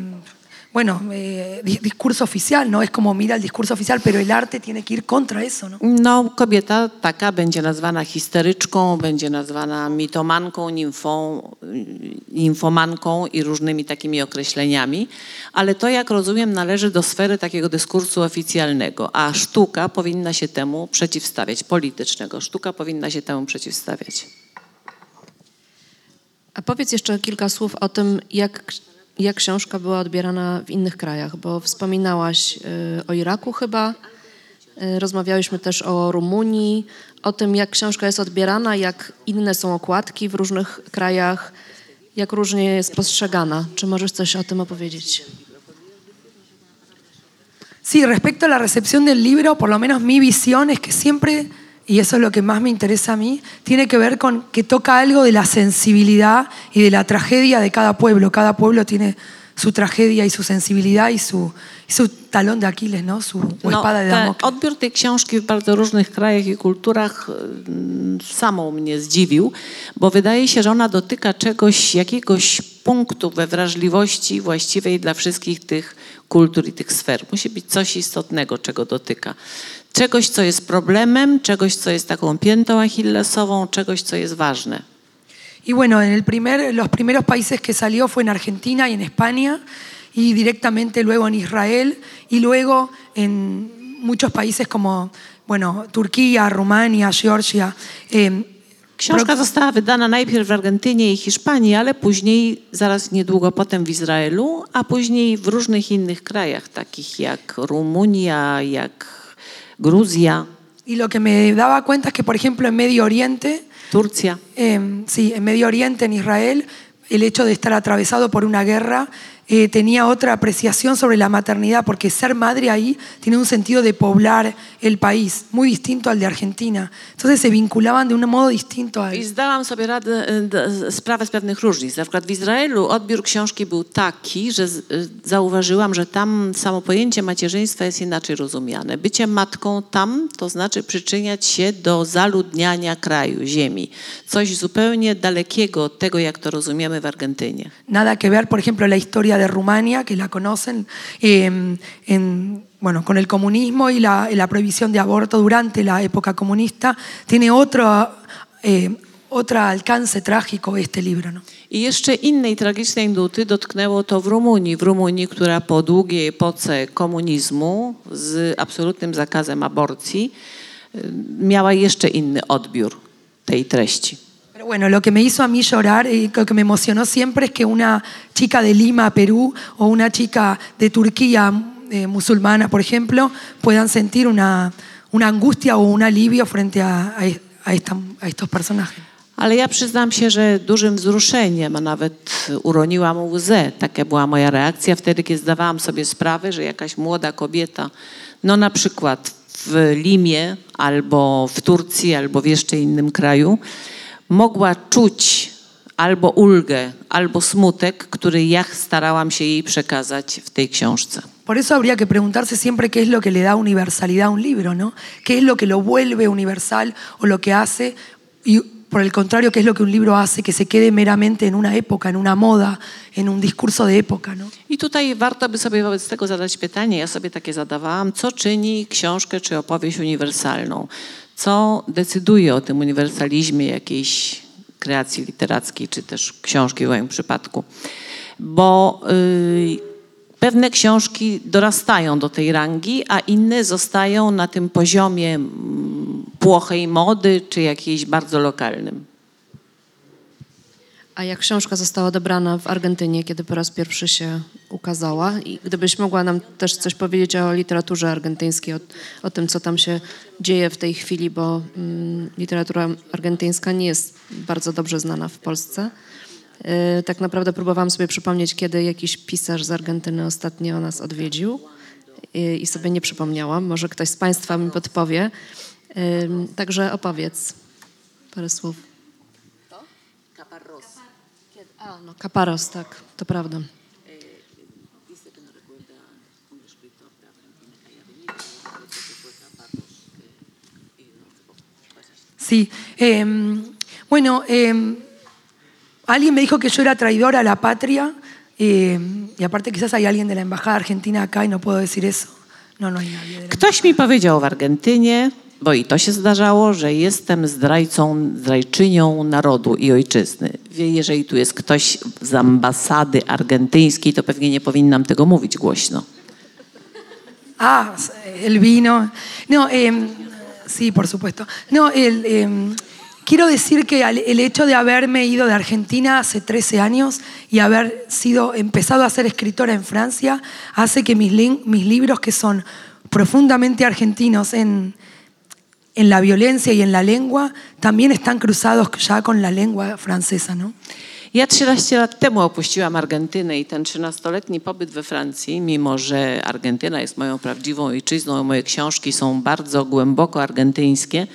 bueno, eh, di- discurso oficial, ¿no? Es como mira el discurso oficial, pero el arte tiene que ir contra eso, ¿no? No, kobieta taka będzie nazwana histeryczką, będzie nazwana mitomanką, nimfą, y, nimfomanką i różnymi takimi określeniami, ale to, jak rozumiem, należy do sfery takiego dyskursu oficjalnego, a sztuka powinna się temu przeciwstawiać, politycznego. Sztuka powinna się temu przeciwstawiać. A powiedz jeszcze kilka słów o tym, jak, jak książka była odbierana w innych krajach, bo wspominałaś y, o Iraku chyba, y, rozmawiałyśmy też o Rumunii, o tym, jak książka jest odbierana, jak inne są okładki w różnych krajach, jak różnie jest postrzegana. Czy możesz coś o tym opowiedzieć? Sí, respecto a la recepción del libro, por lo menos mi visión es que siempre, y eso es lo que más me interesa a mí, tiene que ver con que toca algo de la sensibilidad y de la tragedia de cada pueblo. Cada pueblo tiene su tragedia y su sensibilidad y su, y su talón de Aquiles, ¿no? Su o espada de Damocles. odbiór tej książki w bardzo różnych krajach i kulturach mm, samą mnie zdziwił, bo wydaje się, że ona dotyka czegoś, jakiegoś punktu we wrażliwości właściwej dla wszystkich tych kultur i tych sfer. Musi być coś istotnego, czego dotyka. Czegoś, co jest problemem, czegoś, co jest taką piętą achillesową, czegoś, co jest ważne. Y bueno, en el primer, los primeros países que salió fue en Argentina y en España, y directamente luego en Israel, y luego en muchos países como bueno, Turquía, Rumania, Georgia. Eh, Książka została wydana najpierw w Argentynie i Hiszpanii, ale później, zaraz niedługo potem w Izraelu, a później w różnych innych krajach, takich jak Rumunia, jak Gruzja, Y lo que me daba cuenta es que, por ejemplo, en Medio Oriente, Turcja. eh, sí, en Medio Oriente, en Israel, el hecho de estar atravesado por una guerra eh, tenía otra apreciación sobre la maternidad, porque ser madre ahí tiene un sentido de poblar el país, muy distinto al de Argentina. Entonces se vinculaban de un modo distinto a I zdałam sobie radę, e, sprawę z pewnych różnic. Na przykład w Izraelu odbiór książki był taki, że e, zauważyłam, że tam samo pojęcie macierzyństwa jest inaczej rozumiane. Bycie matką tam to znaczy przyczyniać się do zaludniania kraju, ziemi. Coś zupełnie dalekiego od tego, jak to rozumiemy w Argentynie. Nada que ver, por ejemplo, la historia de Rumania, que la conocen, eh, en, bueno, con el comunismo y la, y la prohibición de aborto durante la época comunista, tiene otro, eh, otro alcance trágico este libro. ¿no? I jeszcze innej tragicznej nuty dotknęło to w Rumunii. W Rumunii, która po długiej epoce komunizmu z absolutnym zakazem aborcji miała jeszcze inny odbiór tej treści. Bueno, lo que me hizo a mí llorar y lo que me emocionó siempre es que una chica de Lima, Perú, o una chica de Turquía eh, musulmana, por ejemplo, puedan sentir una, una angustia o un alivio frente a- a esta- a estos personajes. Ale ja przyznam się, że dużym wzruszeniem, a nawet uroniłam łzę. Taka była moja reakcja wtedy, kiedy zdawałam sobie sprawę, że jakaś młoda kobieta, no na przykład w Limie, albo w Turcji, albo w jeszcze innym kraju, mogła czuć albo ulgę, albo smutek, który ja starałam się jej przekazać w tej książce. Por eso habría que preguntarse siempre qué es lo que le da universalidad a un libro, ¿no? ¿Qué es lo que lo vuelve universal o lo que hace, y por el contrario, qué es lo que un libro hace que se quede meramente en una época, en una moda, en un discurso de época, ¿no? I tutaj warto by sobie wobec tego zadać pytanie, ja sobie takie zadawałam, co czyni książkę czy opowieść uniwersalną? Co decyduje o tym uniwersalizmie jakiejś kreacji literackiej, czy też książki w moim przypadku? Bo y, pewne książki dorastają do tej rangi, a inne zostają na tym poziomie mm, płochej mody, czy jakiejś bardzo lokalnym. A jak książka została odebrana w Argentynie, kiedy po raz pierwszy się ukazała? I gdybyś mogła nam też coś powiedzieć o literaturze argentyńskiej, o, o tym, co tam się dzieje w tej chwili, bo mm, literatura argentyńska nie jest bardzo dobrze znana w Polsce. Yy, tak naprawdę próbowałam sobie przypomnieć, kiedy jakiś pisarz z Argentyny ostatnio nas odwiedził yy, i sobie nie przypomniałam. Może ktoś z Państwa mi podpowie. Yy, także opowiedz parę słów. A, no, Caparros, tak, to prawda. Sí. eh, bueno, eh, alguien me dijo que yo era traidora a la patria, eh, y aparte quizás hay alguien de la Embajada Argentina acá y no puedo decir eso. No, no hay nadie. De la... Ktoś mi powiedział w Argentynie, bo i to się zdarzało, że jestem zdrajcą, zdrajczynią narodu i ojczyzny. Jeżeli tu jest ktoś z ambasady argentyńskiej, to pewnie nie powinnam tego mówić głośno. Ah, el vino. No, eh, sí, por supuesto. No, el, eh, quiero decir que el hecho de haberme ido de Argentina hace 13 años y haber sido, empezado a ser escritora en Francia hace que mis, mis libros, que son profundamente argentinos en, en la violencia y en la lengua, también están cruzados ya con la lengua francesa, ¿no? Ja 13 lat temu opuściłam Argentynę i ten 13-letni pobyt we Francji, mimo że Argentyna jest moją prawdziwą ojczyzną moje książki są bardzo głęboko argentyńskie,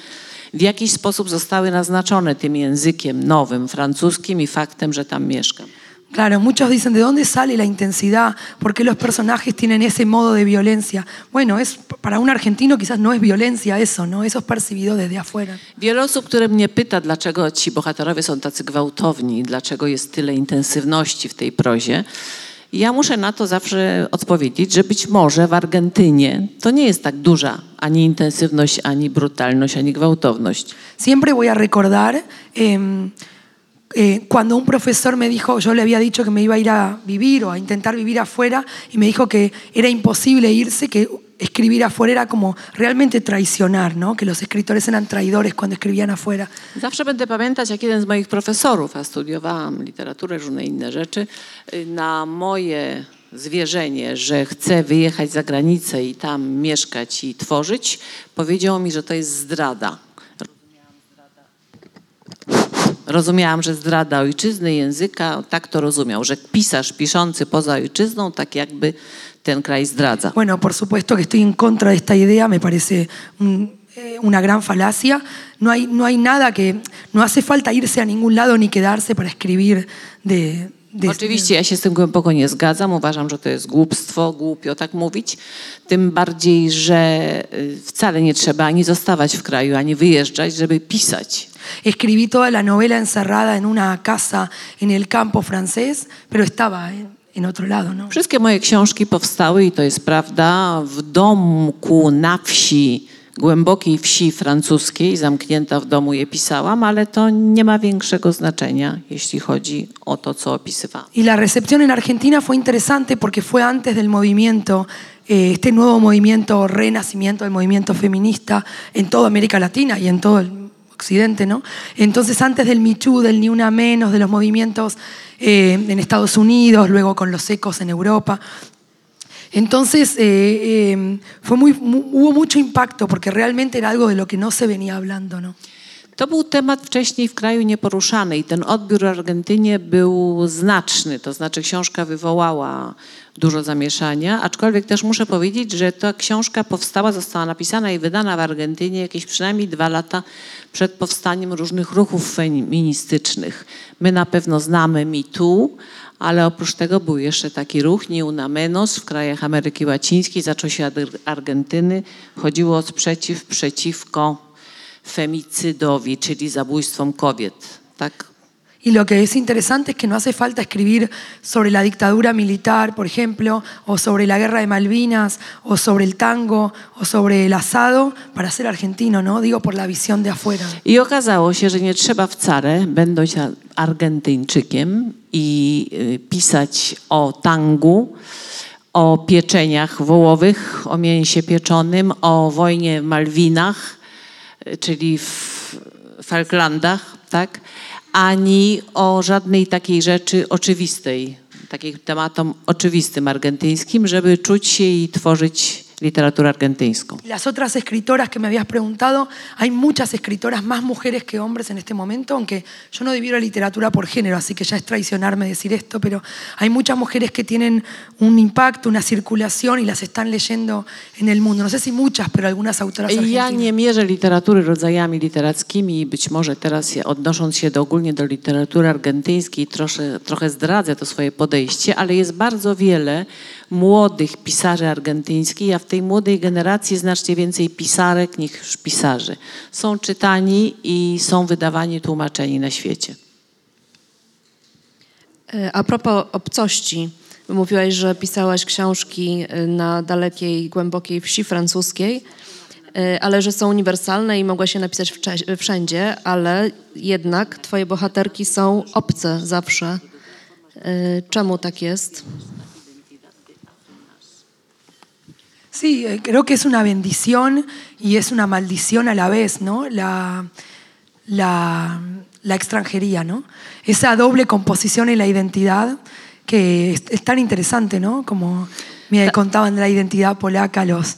w jakiś sposób zostały naznaczone tym językiem nowym, francuskim i faktem, że tam mieszkam. Claro, muchos dicen, ¿de dónde sale la intensidad? ¿Por qué los personajes tienen ese modo de violencia? Bueno, es, para un argentino quizás no es violencia eso, ¿no? Eso es percibido desde afuera. Wiele osób, które mnie pyta, dlaczego ci bohaterowie są tacy gwałtowni, dlaczego jest tyle intensywności w tej prozie, ja muszę na to zawsze odpowiedzieć, że być może w Argentynie to nie jest tak duża ani intensywność, ani brutalność, ani gwałtowność. Siempre voy a recordar eh, eh, cuando un profesor me dijo, yo le había dicho que me iba a ir a vivir o a intentar vivir afuera y me dijo que era imposible irse, que escribir afuera era como realmente traicionar, ¿no? Que los escritores eran traidores cuando escribían afuera. Zawsze będę pamiętać, jak jeden z moich profesorów, a studiowałam literaturę, różne inne rzeczy, y, na moje zwierzenie, że chce wyjechać za granicę i tam mieszkać i tworzyć, powiedział mi, że to jest zdrada. Rozumiałam, że zdrada ojczyzny, języka, tak to rozumiał, że pisarz piszący poza ojczyzną, tak jakby ten kraj zdradza. Bueno, por supuesto que estoy en contra de esta idea, me parece un- eh, una gran falacia. No hay, no hay nada que. No hace falta irse a ningún lado ni quedarse para escribir de. Oczywiście ja się z tym głęboko nie zgadzam. Uważam, że to jest głupstwo, głupio tak mówić. Tym bardziej, że y, wcale nie trzeba ani zostawać w kraju, ani wyjeżdżać, żeby pisać. Escribí toda la novela encerrada en una casa en el campo francés, pero estaba en otro lado, ¿no? Wszystkie moje książki powstały, i to jest prawda, w domku na wsi, głębokiej wsi francuskiej, zamknięta w domu je pisałam, ale to nie ma większego znaczenia, jeśli chodzi o to, co opisywałam. Y la recepción en Argentina fue interesante porque fue antes del movimiento, eh, este nuevo movimiento, renacimiento del movimiento feminista en toda América Latina y en todo el occidente, ¿no? Entonces antes del Michu, del Ni Una Menos, de los movimientos eh, en Estados Unidos, luego con los ecos en Europa. Entonces eh, eh, fue muy, mu- hubo mucho impacto porque realmente era algo de lo que no se venía hablando, ¿no? To był temat wcześniej w kraju nieporuszany i ten odbiór w Argentynie był znaczny, to znaczy książka wywołała dużo zamieszania, aczkolwiek też muszę powiedzieć, że ta książka powstała, została napisana i wydana w Argentynie jakieś przynajmniej dwa lata przed powstaniem różnych ruchów feministycznych. My na pewno znamy Me ale oprócz tego był jeszcze taki ruch Ni Una Menos w krajach Ameryki Łacińskiej, zaczął się od Argentyny, chodziło o sprzeciw przeciwko femicydowi, czyli zabójstwom kobiet. Tak? Y lo que es interesante es que no hace falta escribir sobre la dictadura militar, por ejemplo, o sobre la guerra de Malvinas, o sobre el tango, o sobre el asado, para ser argentino, ¿no? Digo por la visión de afuera. I okazało się, że nie trzeba wcale, będąc Argentyńczykiem i y, pisać o tangu, o pieczeniach wołowych, o mięsie pieczonym, o wojnie w Malwinach, y, czyli w Falklandach, tak? Ani o żadnej takiej rzeczy oczywistej, takim tematom oczywistym argentyńskim, żeby czuć się i tworzyć literaturę argentyńską. Y Las otras escritoras que me habías preguntado, hay muchas escritoras, más mujeres que hombres en este momento, aunque yo no divido la literatura por género, así que ya es traicionarme decir esto, pero hay muchas mujeres que tienen un impacto, una circulación y las están leyendo en el mundo. No sé si muchas, pero algunas autoras Ja argentinas. nie mierzę literatury rodzajami literackimi i być może teraz ja, odnosząc się do, ogólnie do literatury argentyńskiej trosze, trochę zdradzę to swoje podejście, ale jest bardzo wiele młodych pisarzy argentyńskich, a w tej młodej generacji znacznie więcej pisarek niż pisarzy. Są czytani i są wydawani, tłumaczeni na świecie. E, A propos obcości, mówiłaś, że pisałaś książki e, na dalekiej, głębokiej wsi francuskiej, e, ale że są uniwersalne i mogłaś je napisać wszędzie, ale jednak twoje bohaterki są obce zawsze. Czemu tak jest? Sí, eh, creo que es una bendición y es una maldición a la vez, ¿no? La, la, la extranjería, ¿no? Esa doble composición en la identidad que es, es tan interesante, ¿no? Como me contaban de la identidad polaca, los...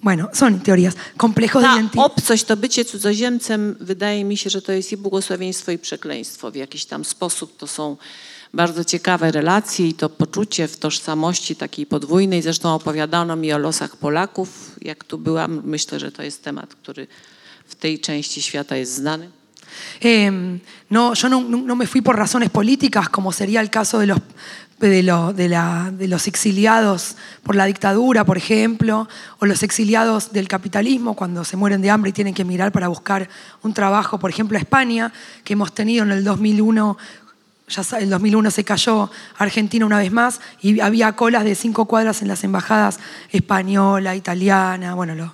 Bueno, son teorías. Complejos de Ta identidad. obcość, to bycie cudzoziemcem, wydaje mi się, że to jest i błogosławieństwo, i przekleństwo. W jakiś tam sposób to są bardzo ciekawe relacje i to poczucie w tożsamości takiej podwójnej. Zresztą opowiadano mi o losach Polaków, jak tu byłam. Myślę, że to jest temat, który w tej części świata jest znany. Eh, no, yo no, no- me fui por razones políticas, como sería el caso de los, de, lo- de la- de los exiliados por la dictadura, por ejemplo, o los exiliados del capitalismo cuando se mueren de hambre y tienen que emigrar para buscar un trabajo, por ejemplo, a España, que hemos tenido en el 2001. Ya el 2001 se cayó Argentina una vez más y había colas de cinco cuadras en las embajadas española, italiana, bueno, lo,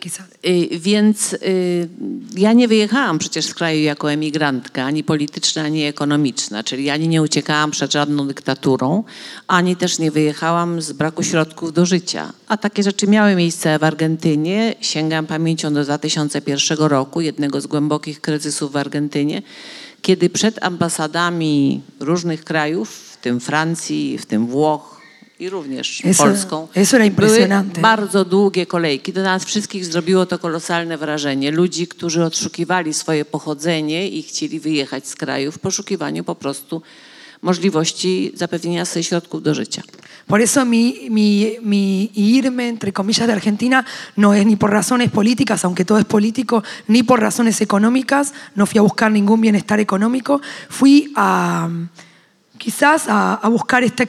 quizás. y, Więc y, ja nie wyjechałam przecież z kraju jako emigrantka, ani polityczna, ani ekonomiczna, czyli ani nie uciekałam przed żadną dyktaturą, ani też nie wyjechałam z braku środków do życia. A takie rzeczy miały miejsce w Argentynie. Sięgam pamięcią do 2001 roku, jednego z głębokich kryzysów w Argentynie, kiedy przed ambasadami różnych krajów, w tym Francji, w tym Włoch i również Eso- Polską, eso były bardzo długie kolejki. Do nas wszystkich zrobiło to kolosalne wrażenie. Ludzi, którzy odszukiwali swoje pochodzenie i chcieli wyjechać z kraju w poszukiwaniu po prostu możliwości zapewnienia sobie środków do życia. Por eso mi, irme, entre comillas, de Argentina no es ni por razones políticas, aunque todo es político, ni por razones económicas. No fui a buscar ningún bienestar económico. Fui a, quizás, a, a buscar esta...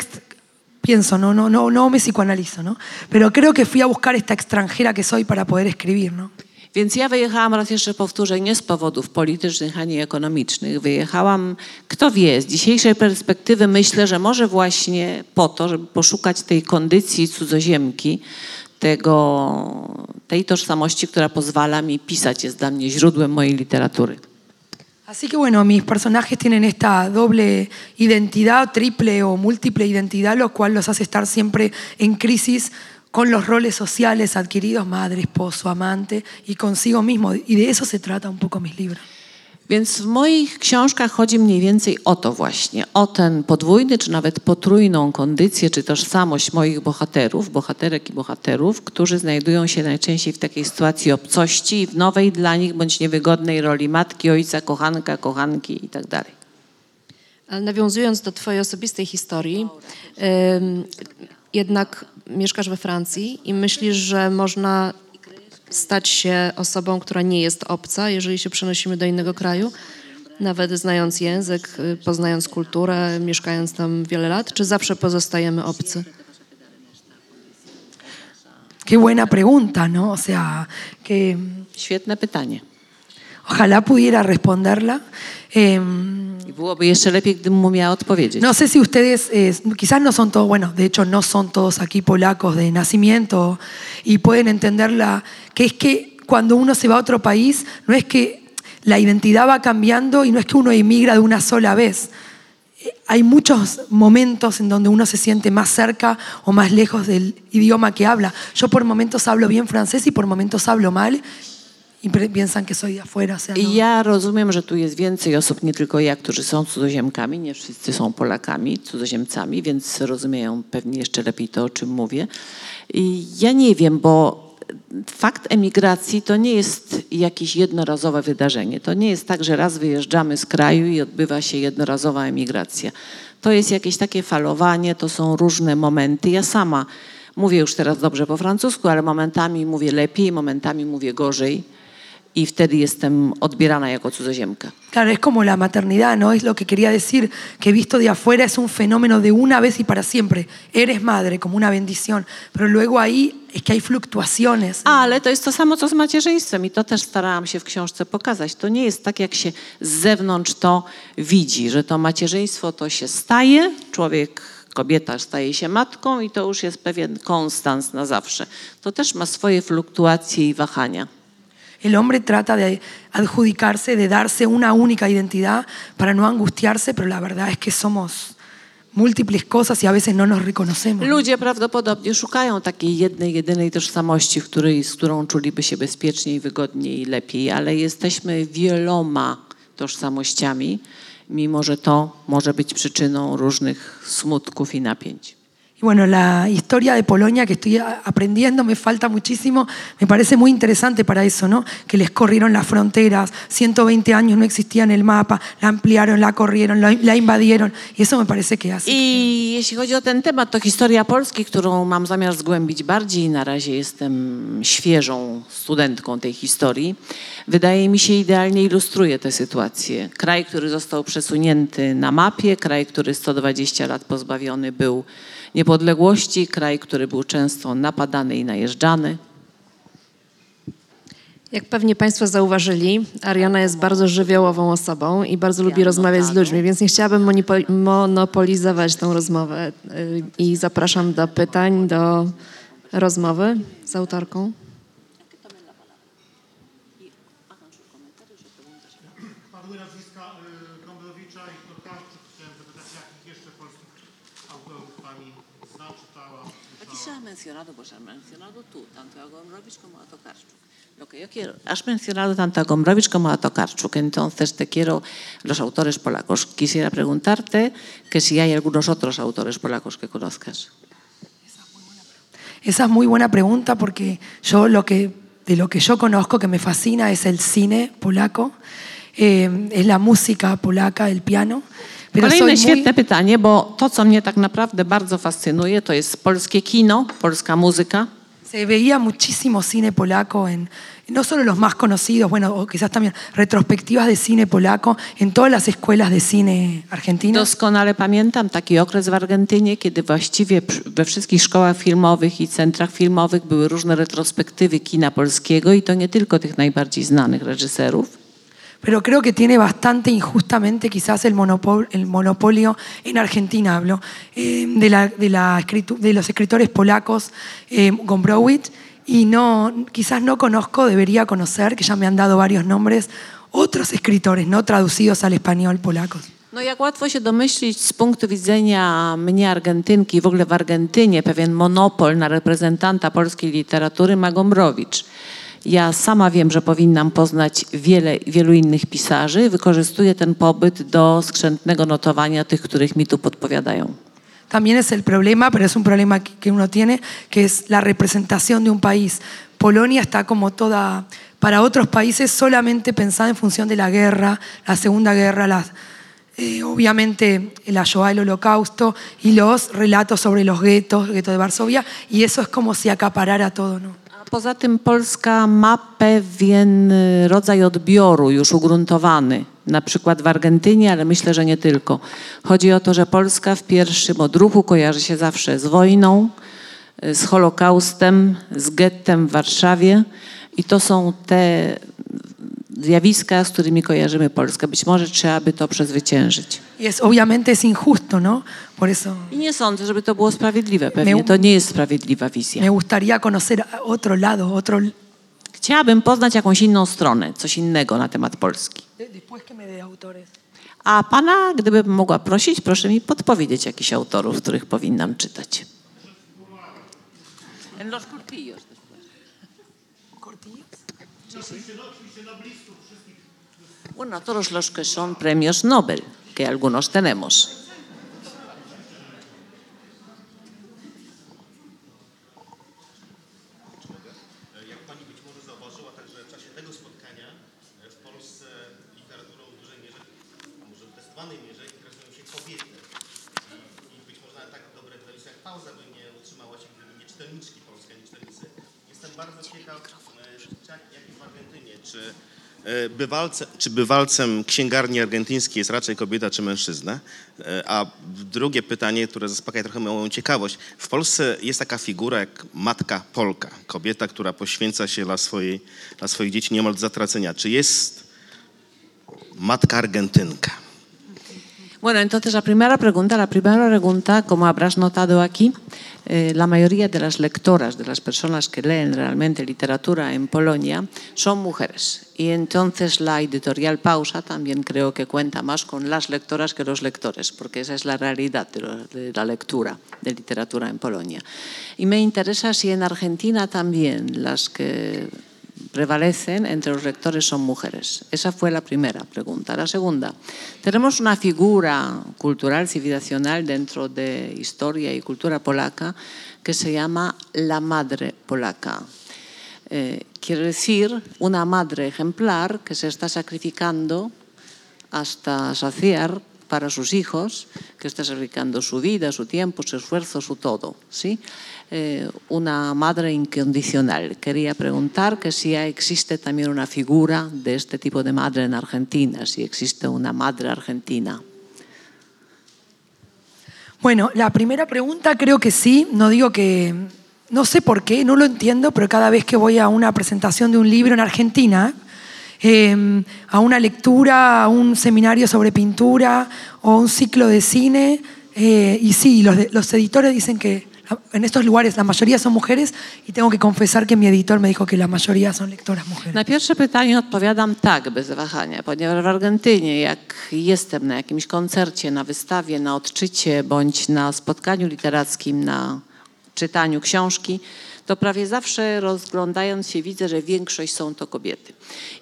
Pienso, no, no, no, no me psicoanalizo, ¿no? Pero creo que fui a buscar esta extranjera que soy para poder escribir, ¿no? Więc ja wyjechałam, raz jeszcze powtórzę, nie z powodów politycznych ani ekonomicznych. Wyjechałam, kto wie, z dzisiejszej perspektywy myślę, że może właśnie po to, żeby poszukać tej kondycji cudzoziemki, tego, tej tożsamości, która pozwala mi pisać, jest dla mnie źródłem mojej literatury. Así que bueno, mis personajes tienen esta doble identidad, triple o múltiple identidad, lo cual los hace estar siempre en crisis con los roles sociales adquiridos, madre, esposo, amante y consigo mismo. Y de eso se trata un poco mis libros. Więc w moich książkach chodzi mniej więcej o to właśnie, o ten podwójny czy nawet potrójną kondycję czy tożsamość moich bohaterów, bohaterek i bohaterów, którzy znajdują się najczęściej w takiej sytuacji obcości i w nowej dla nich bądź niewygodnej roli matki, ojca, kochanka, kochanki tak itd. Ale nawiązując do Twojej osobistej historii, jednak mieszkasz we Francji i myślisz, że można stać się osobą, która nie jest obca, jeżeli się przenosimy do innego kraju, nawet znając język, y, poznając kulturę, mieszkając tam wiele lat, czy zawsze pozostajemy obcy? Qué buena pregunta, ¿no? O sea, que Świetne pytanie. Ojalá pudiera responderla. I byłoby jeszcze lepiej, gdybym umiała odpowiedzieć. No sé si ustedes, eh, quizás no son todos, bueno, de hecho no son todos aquí polacos de nacimiento y pueden entenderla, que es que cuando uno se va a otro país, no es que la identidad va cambiando y no es que uno emigra de una sola vez. Eh, Hay muchos momentos en donde uno se siente más cerca o más lejos del idioma que habla. Yo por momentos hablo bien francés y por momentos hablo mal pre- piensan que soy afuera. Sea, no. I ja rozumiem, że tu jest więcej osób, nie tylko ja, którzy są cudzoziemkami, nie wszyscy są Polakami, cudzoziemcami, więc rozumieją pewnie jeszcze lepiej to, o czym mówię. I ja nie wiem, bo fakt emigracji to nie jest jakieś jednorazowe wydarzenie. To nie jest tak, że raz wyjeżdżamy z kraju i odbywa się jednorazowa emigracja. To jest jakieś takie falowanie, to są różne momenty. Ja sama mówię już teraz dobrze po francusku, ale momentami mówię lepiej, momentami mówię gorzej i wtedy jestem odbierana jako cudzoziemka. Claro, es como la maternidad, ¿no? Es lo que quería decir, que visto de afuera es un fenómeno de una vez y para siempre. Eres madre, como una bendición, pero luego ahí es que hay fluctuaciones. Ale to jest to samo, co z macierzyństwem i to też starałam się w książce pokazać. To nie jest tak, jak się z zewnątrz to widzi, że to macierzyństwo to się staje, człowiek, kobieta staje się matką i to już jest pewien konstans na zawsze. To też ma swoje fluktuacje i wahania. El hombre trata de adjudicarse, de darse una única identidad para no angustiarse, pero la verdad es que somos múltiples cosas y a veces no nos reconocemos. Ludzie prawdopodobnie szukają takiej jednej, jedynej tożsamości, w której, z którą czuliby się bezpieczniej, wygodniej i lepiej, ale jesteśmy wieloma tożsamościami, mimo że to może być przyczyną różnych smutków i napięć. Y bueno, la historia de Polonia que estoy aprendiendo me falta muchísimo, me parece muy interesante para eso, ¿no? Que les corrieron las fronteras, 120 años no existía en el mapa, la ampliaron, la corrieron, la, la invadieron y eso me parece que hace. I jeśli chodzi o ten temat, to historia Polski, którą mam zamiar zgłębić bardziej, na razie jestem świeżą studentką tej historii, wydaje mi się idealnie ilustruje tę sytuację. Kraj, który został przesunięty na mapie, kraj, który 120 lat pozbawiony był niepodległości, kraj, który był często napadany i najeżdżany. Jak pewnie Państwo zauważyli, Ariana jest bardzo żywiołową osobą i bardzo lubi rozmawiać z ludźmi, więc nie chciałabym monopolizować tą rozmowę y, i zapraszam do pytań, do rozmowy z autorką. Mencionado, pues has mencionado tú, tanto a Gombrowicz como a Tokarczuk. Lo que yo quiero, has mencionado tanto a Gombrowicz como a Tokarczuk, entonces te quiero, los autores polacos, quisiera preguntarte que si hay algunos otros autores polacos que conozcas. Esa es muy buena pregunta porque yo lo que, de lo que yo conozco que me fascina es el cine polaco, eh, es la música polaca, el piano. Kolejne świetne pytanie, bo to, co mnie tak naprawdę bardzo fascynuje, to jest polskie kino, polska muzyka. se veía muchísimo cine polaco en no solo los más conocidos, bueno, o quizás también retrospectivas de cine polaco en todas las escuelas de cine argentinas. Doskonale pamiętam taki okres w Argentynie, kiedy właściwie we wszystkich szkołach filmowych i centrach filmowych były różne retrospektywy kina polskiego i to nie tylko tych najbardziej znanych reżyserów. Pero creo que tiene bastante injustamente quizás el, monopol- el monopolio en Argentina, hablo, eh, de, la, de, la de los escritores polacos eh, Gombrowicz y no, quizás no conozco, debería conocer, que ya me han dado varios nombres, otros escritores no traducidos al español polacos. No jak łatwo się domyślić z punktu widzenia mnie Argentynki w ogóle w Argentynie pewien monopol na reprezentanta polskiej literatury ma Gombrowicz. Ja sama wiem, że powinnam poznać wiele, wielu innych pisarzy. Wykorzystuję ten pobyt do skrzętnego notowania tych, których mi tu podpowiadają. También es el problema, pero es un problema que uno tiene, que es la representación de un país. Polonia está como toda, para otros países, solamente pensada en función de la guerra, la Segunda Guerra, las, eh, obviamente la Shoah, el Holocausto, y los relatos sobre los guetos, el gueto de Varsovia, y eso es como si acaparara todo, ¿no? Poza tym Polska ma pewien y, rodzaj odbioru już ugruntowany, na przykład w Argentynie, ale myślę, że nie tylko. Chodzi o to, że Polska w pierwszym odruchu kojarzy się zawsze z wojną, y, z Holokaustem, z gettem w Warszawie i to są te zjawiska, z którymi kojarzymy Polskę. Być może trzeba by to przezwyciężyć. Y es, obviamente es injusto, ¿no? Por eso I nie sądzę, żeby to było sprawiedliwe. Pewnie Me- to nie jest sprawiedliwa wizja. me gustaría conocer otro lado, otro... Chciałabym poznać jakąś inną stronę, coś innego na temat Polski. Después que me autores. A pana, gdybym mogła prosić, proszę mi podpowiedzieć jakichś autorów, których powinnam czytać. En los cortillos Bueno, todos los que son premios Nobel, que algunos tenemos. Bywalce, czy bywalcem księgarni argentyńskiej jest raczej kobieta czy mężczyzna? E, A drugie pytanie, które zaspokaja trochę moją ciekawość. W Polsce jest taka figura jak matka Polka, kobieta, która poświęca się dla, swojej, dla swoich dzieci niemal do zatracenia. Czy jest matka Argentynka? Bueno, entonces la primera pregunta, la primera pregunta, como habrás notado aquí, eh, la mayoría de las lectoras, de las personas que leen realmente literatura en Polonia, son mujeres. Y entonces la editorial Pausa también creo que cuenta más con las lectoras que los lectores, porque esa es la realidad de, de la lectura de literatura en Polonia. Y me interesa si en Argentina también las que prevalecen entre los lectores son mujeres. Esa fue la primera pregunta. La segunda, tenemos una figura cultural, civilizacional dentro de historia y cultura polaca que se llama la madre polaca. Eh, quiere decir una madre ejemplar que se está sacrificando hasta saciar para sus hijos, que está sacrificando su vida, su tiempo, su esfuerzo, su todo. ¿sí? Eh, una madre incondicional. Quería preguntar que si existe también una figura de este tipo de madre en Argentina, si existe una madre argentina. Bueno, la primera pregunta creo que sí, no digo que, no sé por qué, no lo entiendo, pero cada vez que voy a una presentación de un libro en Argentina, eh, a una lectura, a un seminario sobre pintura o un ciclo de cine, eh, y sí, los, los editores dicen que en estos lugares la mayoría son mujeres y tengo que confesar que mi editor me dijo que la mayoría son lectoras mujeres. Na pierwsze pytanie odpowiadam tak, bez wahania, ponieważ w Argentynie, jak jestem na jakimś koncercie, na wystawie, na odczycie bądź na spotkaniu literackim, na czytaniu książki, to prawie zawsze rozglądając się widzę, że większość są to kobiety.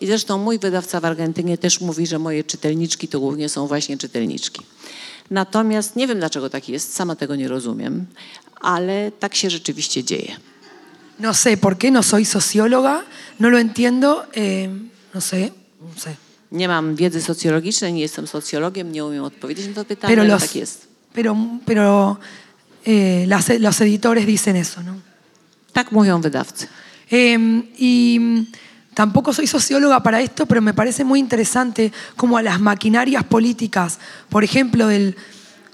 I zresztą mój wydawca w Argentynie też mówi, że moje czytelniczki to głównie są właśnie czytelniczki. Natomiast nie wiem, dlaczego tak jest, sama tego nie rozumiem, ale tak się rzeczywiście dzieje. No sé por qué, no soy socióloga, no lo entiendo, eh, no sé, no sé. Nie mam wiedzy socjologicznej, nie jestem socjologiem, nie umiem odpowiedzieć na to pytanie, Pero ale los, tak jest. pero, pero eh, las- los editores dicen eso, ¿no? Tak mówią wydawcy. Eh, y tampoco soy socióloga para esto, pero me parece muy interesante cómo a las maquinarias políticas, por ejemplo, del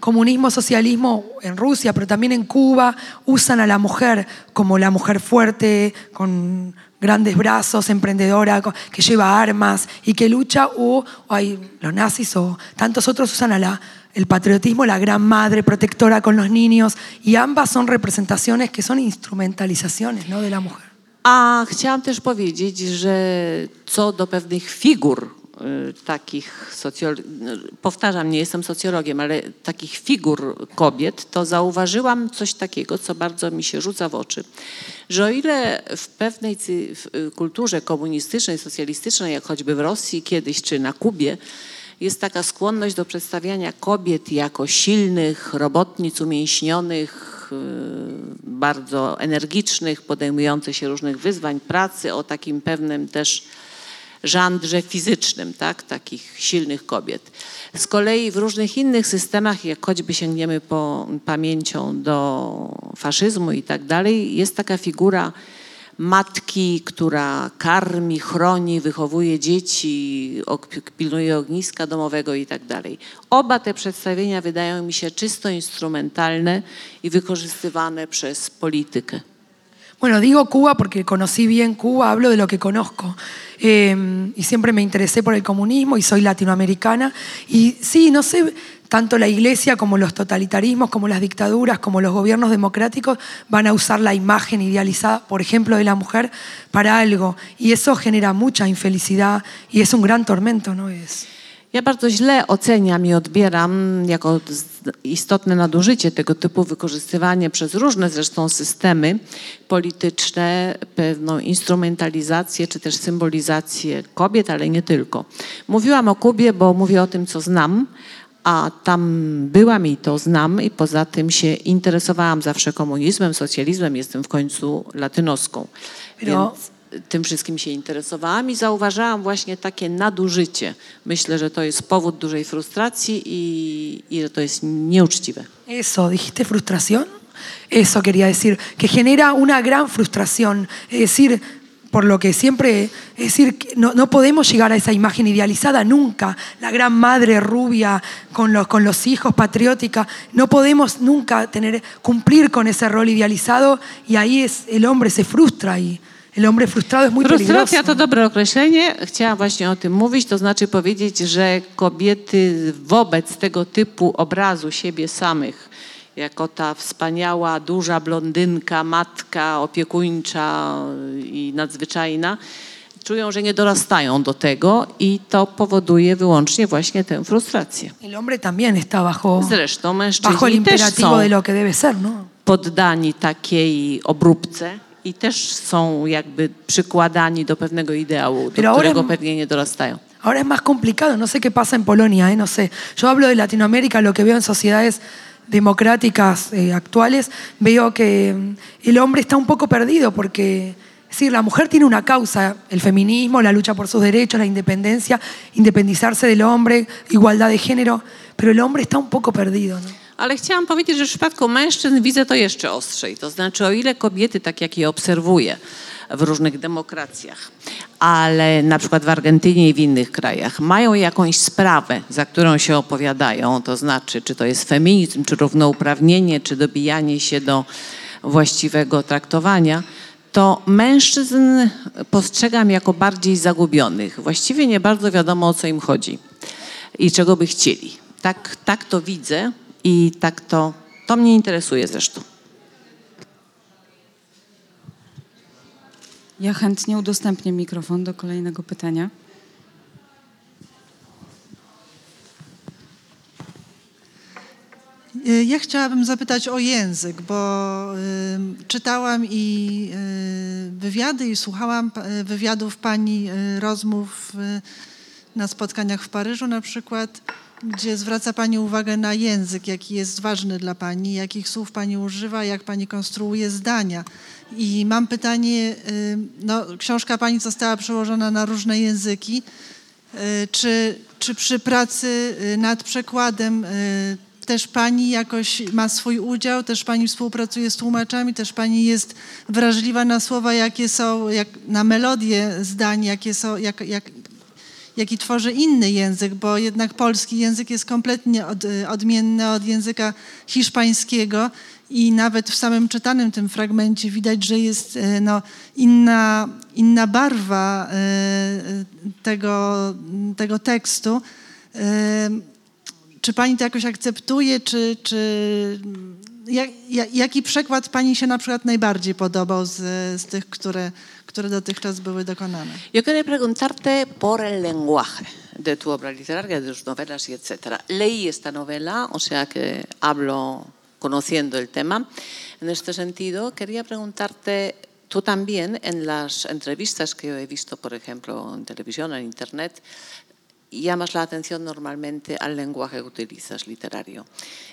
comunismo, socialismo en Rusia, pero también en Cuba, usan a la mujer como la mujer fuerte, con grandes brazos, emprendedora, que lleva armas y que lucha, o, o hay los nazis o tantos otros usan a la, el patriotismo, la gran madre protectora con los niños, y ambas son representaciones que son instrumentalizaciones ¿no? de la mujer. A chciałam też powiedzieć, że co do pewnych figur takich socjolo- y, powtarzam, nie jestem socjologiem, ale takich figur kobiet, to zauważyłam coś takiego, co bardzo mi się rzuca w oczy, że o ile w pewnej y, kulturze komunistycznej, socjalistycznej, jak choćby w Rosji kiedyś, czy na Kubie, jest taka skłonność do przedstawiania kobiet jako silnych, robotnic, umięśnionych, y, bardzo energicznych, podejmujących się różnych wyzwań pracy, o takim pewnym też żandrze fizycznym, tak? takich silnych kobiet. Z kolei w różnych innych systemach, jak choćby sięgniemy po pamięcią do faszyzmu i tak dalej, jest taka figura matki, która karmi, chroni, wychowuje dzieci, pilnuje ogniska domowego i tak dalej. Oba te przedstawienia wydają mi się czysto instrumentalne i wykorzystywane przez politykę. Bueno, digo Cuba porque conocí bien Cuba, hablo de lo que conozco. Eh, y siempre me interesé por el comunismo y soy latinoamericana. Y sí, no sé, tanto la iglesia como los totalitarismos, como las dictaduras, como los gobiernos democráticos van a usar la imagen idealizada, por ejemplo, de la mujer para algo. Y eso genera mucha infelicidad y es un gran tormento, ¿no? Es, Ja bardzo źle oceniam i odbieram jako istotne nadużycie tego typu wykorzystywanie przez różne zresztą systemy polityczne, pewną instrumentalizację czy też symbolizację kobiet, ale nie tylko. Mówiłam o Kubie, bo mówię o tym, co znam, a tam byłam i to znam i poza tym się interesowałam zawsze komunizmem, socjalizmem, jestem w końcu latynoską. No. Więc tym wszystkim się interesowałam i zauważałam właśnie takie nadużycie. Myślę, że to jest powód dużej frustracji i, i że to jest nieuczciwe. Eso, dijiste frustración. Eso quería decir, que genera una gran frustración. Es decir, por lo que siempre, es decir, no, no podemos llegar a esa imagen idealizada nunca. La gran madre rubia con los, con los hijos, patriótica. No podemos nunca tener, cumplir con ese rol idealizado y ahí es, el hombre se frustra y el hombre frustrado es muy peligroso. Frustracja to dobre określenie. Chciałam właśnie o tym mówić, to znaczy powiedzieć, że kobiety wobec tego typu obrazu siebie samych, jako ta wspaniała, duża blondynka, matka opiekuńcza i nadzwyczajna, czują, że nie dorastają do tego i to powoduje wyłącznie właśnie tę frustrację. El hombre también está bajo, Zresztą bajo el mężczyźni też imperativo są de lo que debe ser, ¿no? poddani takiej obróbce i też są jakby przykładani do pewnego ideału, do Pero ahora którego es- pewnie nie dorastają. Ahora es más complicado, no sé qué pasa en Polonia, ¿eh? no sé. Yo hablo de Latinoamérica, lo que veo en sociedades democráticas eh, actuales, veo que mm, el hombre está un poco perdido porque, es decir, la mujer tiene una causa, el feminismo, la lucha por sus derechos, la independencia, independizarse del hombre, igualdad de género, pero el hombre está un poco perdido. ¿no? Ale chciałam powiedzieć, że w przypadku mężczyzn widzę to jeszcze ostrzej. To znaczy, o ile kobiety, tak jak je obserwuję w różnych demokracjach, ale na przykład w Argentynie i w innych krajach, mają jakąś sprawę, za którą się opowiadają, to znaczy, czy to jest feminizm, czy równouprawnienie, czy dobijanie się do właściwego traktowania, to mężczyzn postrzegam jako bardziej zagubionych. Właściwie nie bardzo wiadomo, o co im chodzi i czego by chcieli. Tak, tak to widzę i tak to, to mnie interesuje zresztą. Ja chętnie udostępnię mikrofon do kolejnego pytania. Y, ja chciałabym zapytać o język, bo y, czytałam i y, wywiady i słuchałam wywiadów pani rozmów na spotkaniach w Paryżu na przykład gdzie zwraca pani uwagę na język, jaki jest ważny dla pani, jakich słów pani używa, jak pani konstruuje zdania. I mam pytanie, y, no, książka pani została przełożona na różne języki. Y, Czy, czy przy pracy y, nad przekładem też pani jakoś ma swój udział, też pani współpracuje z tłumaczami, też pani jest wrażliwa na słowa, jakie są, jak, na melodie zdań, jakie są, jak, jak, jaki tworzy inny język, bo jednak polski język jest kompletnie od, y, odmienny od języka hiszpańskiego i nawet w samym czytanym tym fragmencie widać, że jest y, no, inna, inna barwa y, tego, tego tekstu. Czy pani to jakoś akceptuje, czy, czy jak, jaki przekład pani się na przykład najbardziej podobał z, z tych, które, które dotychczas były dokonane? Yo quería preguntarte por el lenguaje de tu obra literaria, de tus novelas y etcétera. Leí esta novela, o sea que hablo conociendo el tema. En este sentido, quería preguntarte, tú también en las entrevistas que yo he visto, por ejemplo, en televisión, en internet, llamas la atención normalmente al lenguaje que utilizas literario.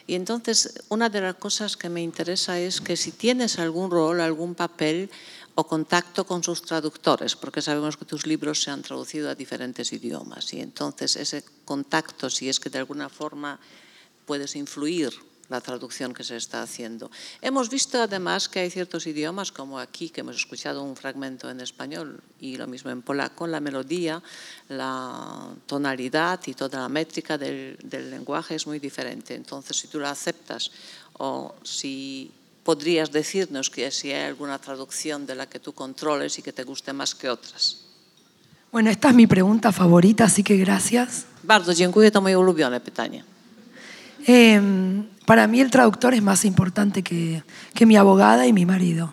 Y entonces, una de las cosas que me interesa es que si tienes algún rol, algún papel o contacto con sus traductores, porque sabemos que tus libros se han traducido a diferentes idiomas. Y entonces, ese contacto, si es que de alguna forma puedes influir la traducción que se está haciendo. Hemos visto además que hay ciertos idiomas, como aquí, que hemos escuchado un fragmento en español y lo mismo en polaco, la melodía, la tonalidad y toda la métrica del, del lenguaje es muy diferente. Entonces, si tú la aceptas o si podrías decirnos que si hay alguna traducción de la que tú controles y que te guste más que otras. Bueno, esta es mi pregunta favorita, así que gracias. Bardzo dziękuję, to moje ulubione pytanie. Eh, para mí el traductor es más importante que, que mi abogada y mi marido.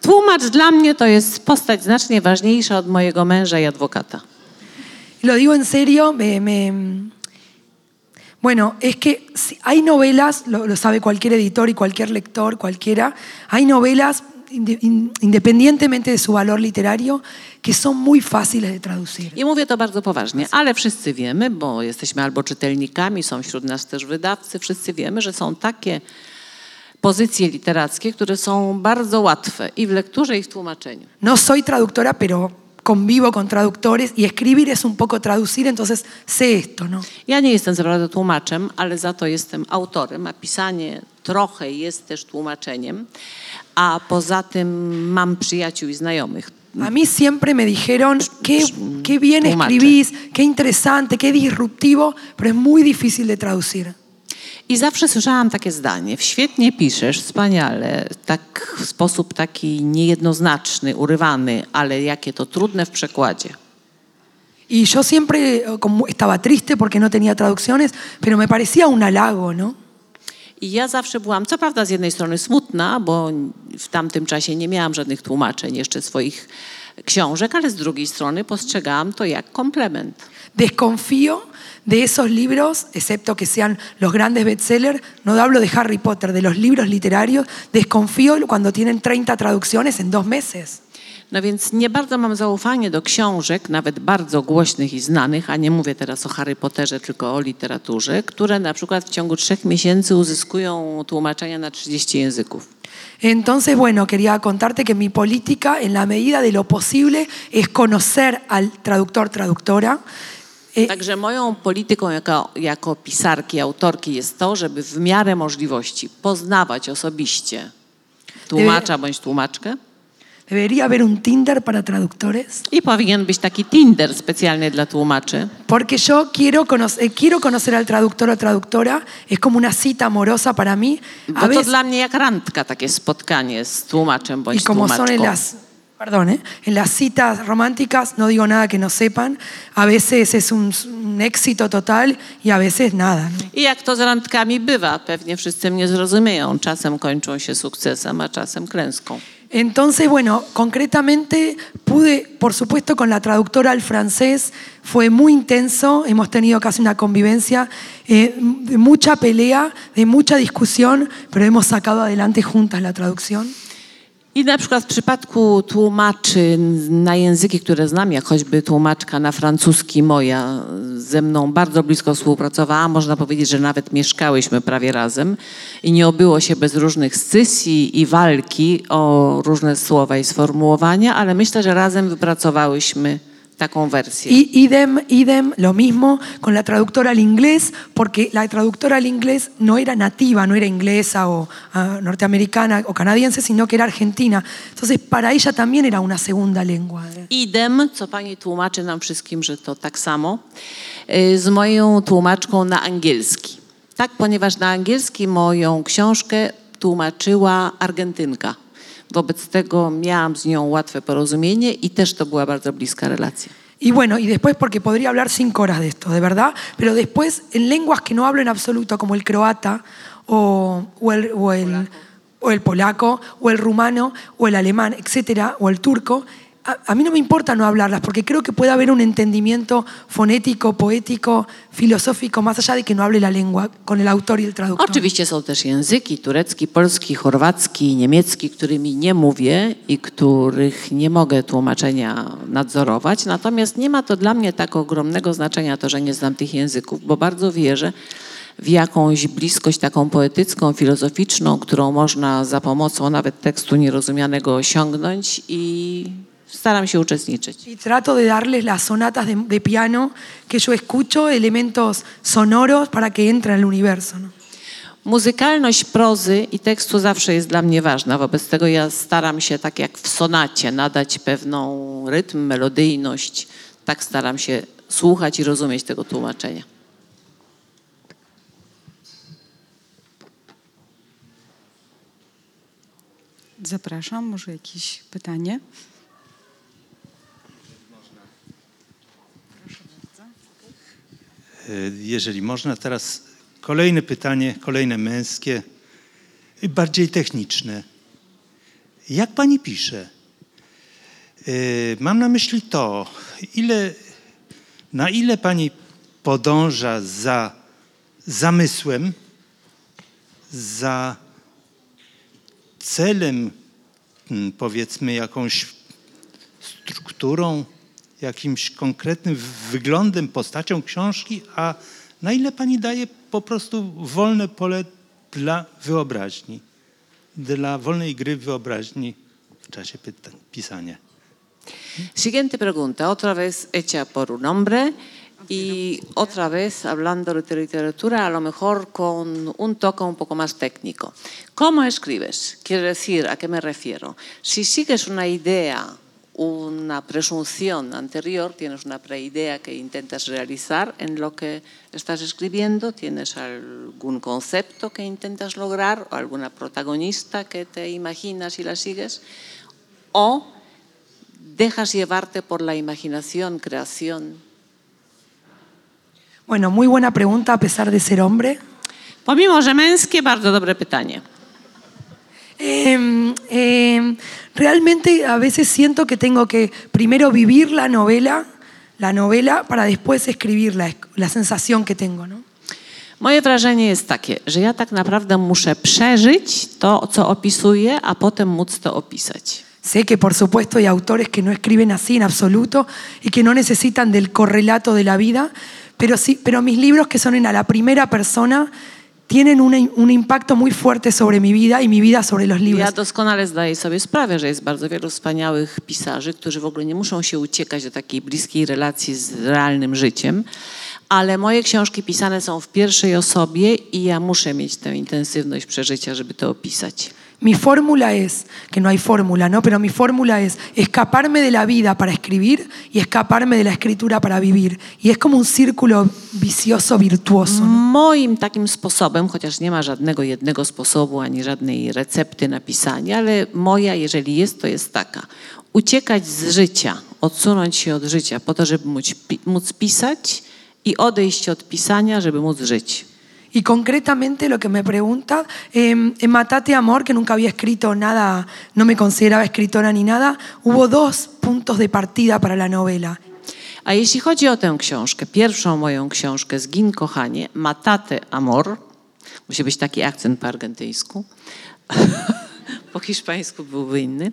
Tłumacz dla mnie to jest postać znacznie ważniejsza od mojego męża i adwokata. Lo digo en serio, me, me- bueno, es que hay novelas, lo, lo sabe cualquier editor y cualquier lector, cualquiera, hay novelas, inde- in- independientemente de su valor literario, que son muy fáciles de traducir. I mówię to bardzo poważnie, ale wszyscy wiemy, bo jesteśmy albo czytelnikami, są wśród nas też wydawcy, wszyscy wiemy, że są takie pozycje literackie, które są bardzo łatwe i w lekturze, i w tłumaczeniu. No soy traductora, pero convivo con traductores y escribir es un poco traducir, entonces sé esto, ¿no? Ja nie jestem naprawdę tłumaczem, ale za to jestem autorem, a pisanie trochę jest też tłumaczeniem, a poza tym mam przyjaciół i znajomych. A mí siempre me dijeron, qué, qué bien escribís, qué interesante, qué disruptivo, pero es muy difícil de traducir. I zawsze słyszałam takie zdanie: świetnie piszesz, wspaniale, tak w sposób taki niejednoznaczny, urywany, ale jakie to trudne w przekładzie. Y yo siempre eh, como estaba triste porque no tenía traducciones, pero me parecía un halago, ¿no? I ja zawsze byłam, co prawda z jednej strony smutna, bo w tamtym czasie nie miałam żadnych tłumaczeń jeszcze swoich książek, ale z drugiej strony postrzegałam to jak komplement. Desconfío de esos libros, excepto que sean los grandes bestsellers, no hablo de Harry Potter, de los libros literarios, desconfío cuando tienen 30 traducciones en dos meses. No więc nie bardzo mam zaufanie do książek, nawet bardzo głośnych i znanych, a nie mówię teraz o Harry Potterze, tylko o literaturze, które na przykład w ciągu trzech miesięcy uzyskują tłumaczenia na 30 języków. Entonces, bueno, quería contarte que mi política, en la medida de lo posible, es conocer al traductor, traductora. Eh, Także moją polityką jako, jako pisarki, autorki jest to, żeby w miarę możliwości poznawać osobiście tłumacza bądź tłumaczkę debería haber un Tinder para traductores, i powinien być taki Tinder specjalny dla tłumaczy, porque yo quiero conocer, quiero conocer al traductor o traductora, es como una cita amorosa para mí. bo A to veces, dla mnie jak randka takie spotkanie z tłumaczem y bądź como son en tłumaczką. las, perdón, ¿eh? en las citas románticas, no digo nada que no sepan, a veces es un, un éxito total y a veces nada. ¿no? I jak to z randkami bywa, pewnie wszyscy mnie zrozumieją. Czasem kończą się sukcesem, a czasem klęską. Entonces, bueno, concretamente pude, por supuesto, con la traductora al francés, fue muy intenso, hemos tenido casi una convivencia, eh, de mucha pelea, de mucha discusión, pero hemos sacado adelante juntas la traducción. I na przykład w przypadku tłumaczy na języki, które znam, jak choćby tłumaczka na francuski moja ze mną bardzo blisko współpracowała, można powiedzieć, że nawet mieszkałyśmy prawie razem i nie obyło się bez różnych scysji i walki o różne słowa i sformułowania, ale myślę, że razem wypracowałyśmy taką wersję. Y idem, idem, lo mismo con la traductora al inglés, porque la traductora al inglés no era nativa, no era inglesa o ah, norteamericana o canadiense, sino que era argentina. Entonces, para ella también era una segunda lengua. Idem, co pani tłumaczy nam wszystkim, że to tak samo, y, z moją tłumaczką na angielski. Tak, ponieważ na angielski moją książkę tłumaczyła Argentynka. Wobec tego miałam z nią łatwe porozumienie i też to była bardzo bliska relacja. Y bueno, y después, porque podría hablar cinco horas de esto, de verdad, pero después en lenguas que no hablo en absoluto, como el croata o, o el, o, el, o el polaco o el rumano o el alemán, etcétera, o el turco, a, a mí no me importa no hablarlas, porque creo que puede haber un entendimiento fonético, poético, filosófico, más allá de que no hable la lengua, con el autor y el traductor. Oczywiście są też języki turecki, polski, chorwacki, niemiecki, którymi nie mówię i których nie mogę tłumaczenia nadzorować. Natomiast nie ma to dla mnie tak ogromnego znaczenia to, że nie znam tych języków, bo bardzo wierzę w jakąś bliskość taką poetycką, filozoficzną, którą można za pomocą nawet tekstu nierozumianego osiągnąć i staram się uczestniczyć. Y trato de darles las sonatas de, de piano que yo escucho, elementos sonoros para que entren al universo. ¿no? Muzykalność prozy i tekstu zawsze jest dla mnie ważna. Wobec tego ja staram się, tak jak w sonacie, nadać pewną rytm, melodyjność. Tak staram się słuchać i rozumieć tego tłumaczenia. Zapraszam, może jakieś pytanie? Jeżeli można, teraz kolejne pytanie, kolejne męskie, bardziej techniczne. Jak pani pisze? E, Mam na myśli to, ile, na ile pani podąża za zamysłem, za celem, mm, powiedzmy, jakąś strukturą, jakimś konkretnym wyglądem, postacią książki, a na ile pani daje po prostu wolne pole dla wyobraźni, dla wolnej gry wyobraźni w czasie pisania. Siguiente pregunta, otra vez hecha por un hombre y otra vez hablando de literatura, a lo mejor con un toque un poco más técnico. ¿Cómo escribes? Quiero decir, ¿a qué me refiero? Si sigues una idea, una presunción anterior, tienes una preidea que intentas realizar en lo que estás escribiendo, tienes algún concepto que intentas lograr o alguna protagonista que te imaginas y la sigues, o dejas llevarte por la imaginación, creación. Bueno, muy buena pregunta a pesar de ser hombre. Pomimo, że męskie, bardzo dobre pytanie. Eh, eh, realmente a veces siento que tengo que primero vivir la novela, la novela, para después escribirla, es la sensación que tengo, ¿no? Moje wrażenie jest takie, że ja tak naprawdę muszę przeżyć to, co opisuję, a potem móc to opisać. Sé que por supuesto hay autores que no escriben así en absoluto y que no necesitan del correlato de la vida, pero sí, pero mis libros que son en a la primera persona tienen una- un impacto muy fuerte sobre mi vida y mi vida sobre los Ja libros. doskonale zdaję sobie sprawę, że jest bardzo wielu wspaniałych pisarzy, którzy w ogóle nie muszą się uciekać do takiej bliskiej relacji z realnym życiem, ale moje książki pisane są w pierwszej osobie i ja muszę mieć tę intensywność przeżycia, żeby to opisać. Mi fórmula es, que no hay fórmula, ¿no? Pero mi fórmula es escaparme de la vida para escribir y escaparme de la escritura para vivir. Y es como un círculo vicioso, virtuoso. ¿no? Moim takim sposobem, chociaż nie ma żadnego jednego sposobu ani żadnej recepty na pisanie, ale moja, jeżeli jest, to jest taka. Uciekać z życia, odsunąć się od życia po to, żeby móc, móc pisać i odejść od pisania, żeby móc żyć. Y concretamente lo que me pregunta, eh, en Matate Amor, que nunca había escrito nada, no me consideraba escritora ni nada, hubo dos puntos de partida para la novela. A jeśli chodzi o tę książkę, pierwszą moją książkę Zgin kochanie, Matate Amor, musi być taki akcent po argentyńsku, po hiszpańsku byłby inny.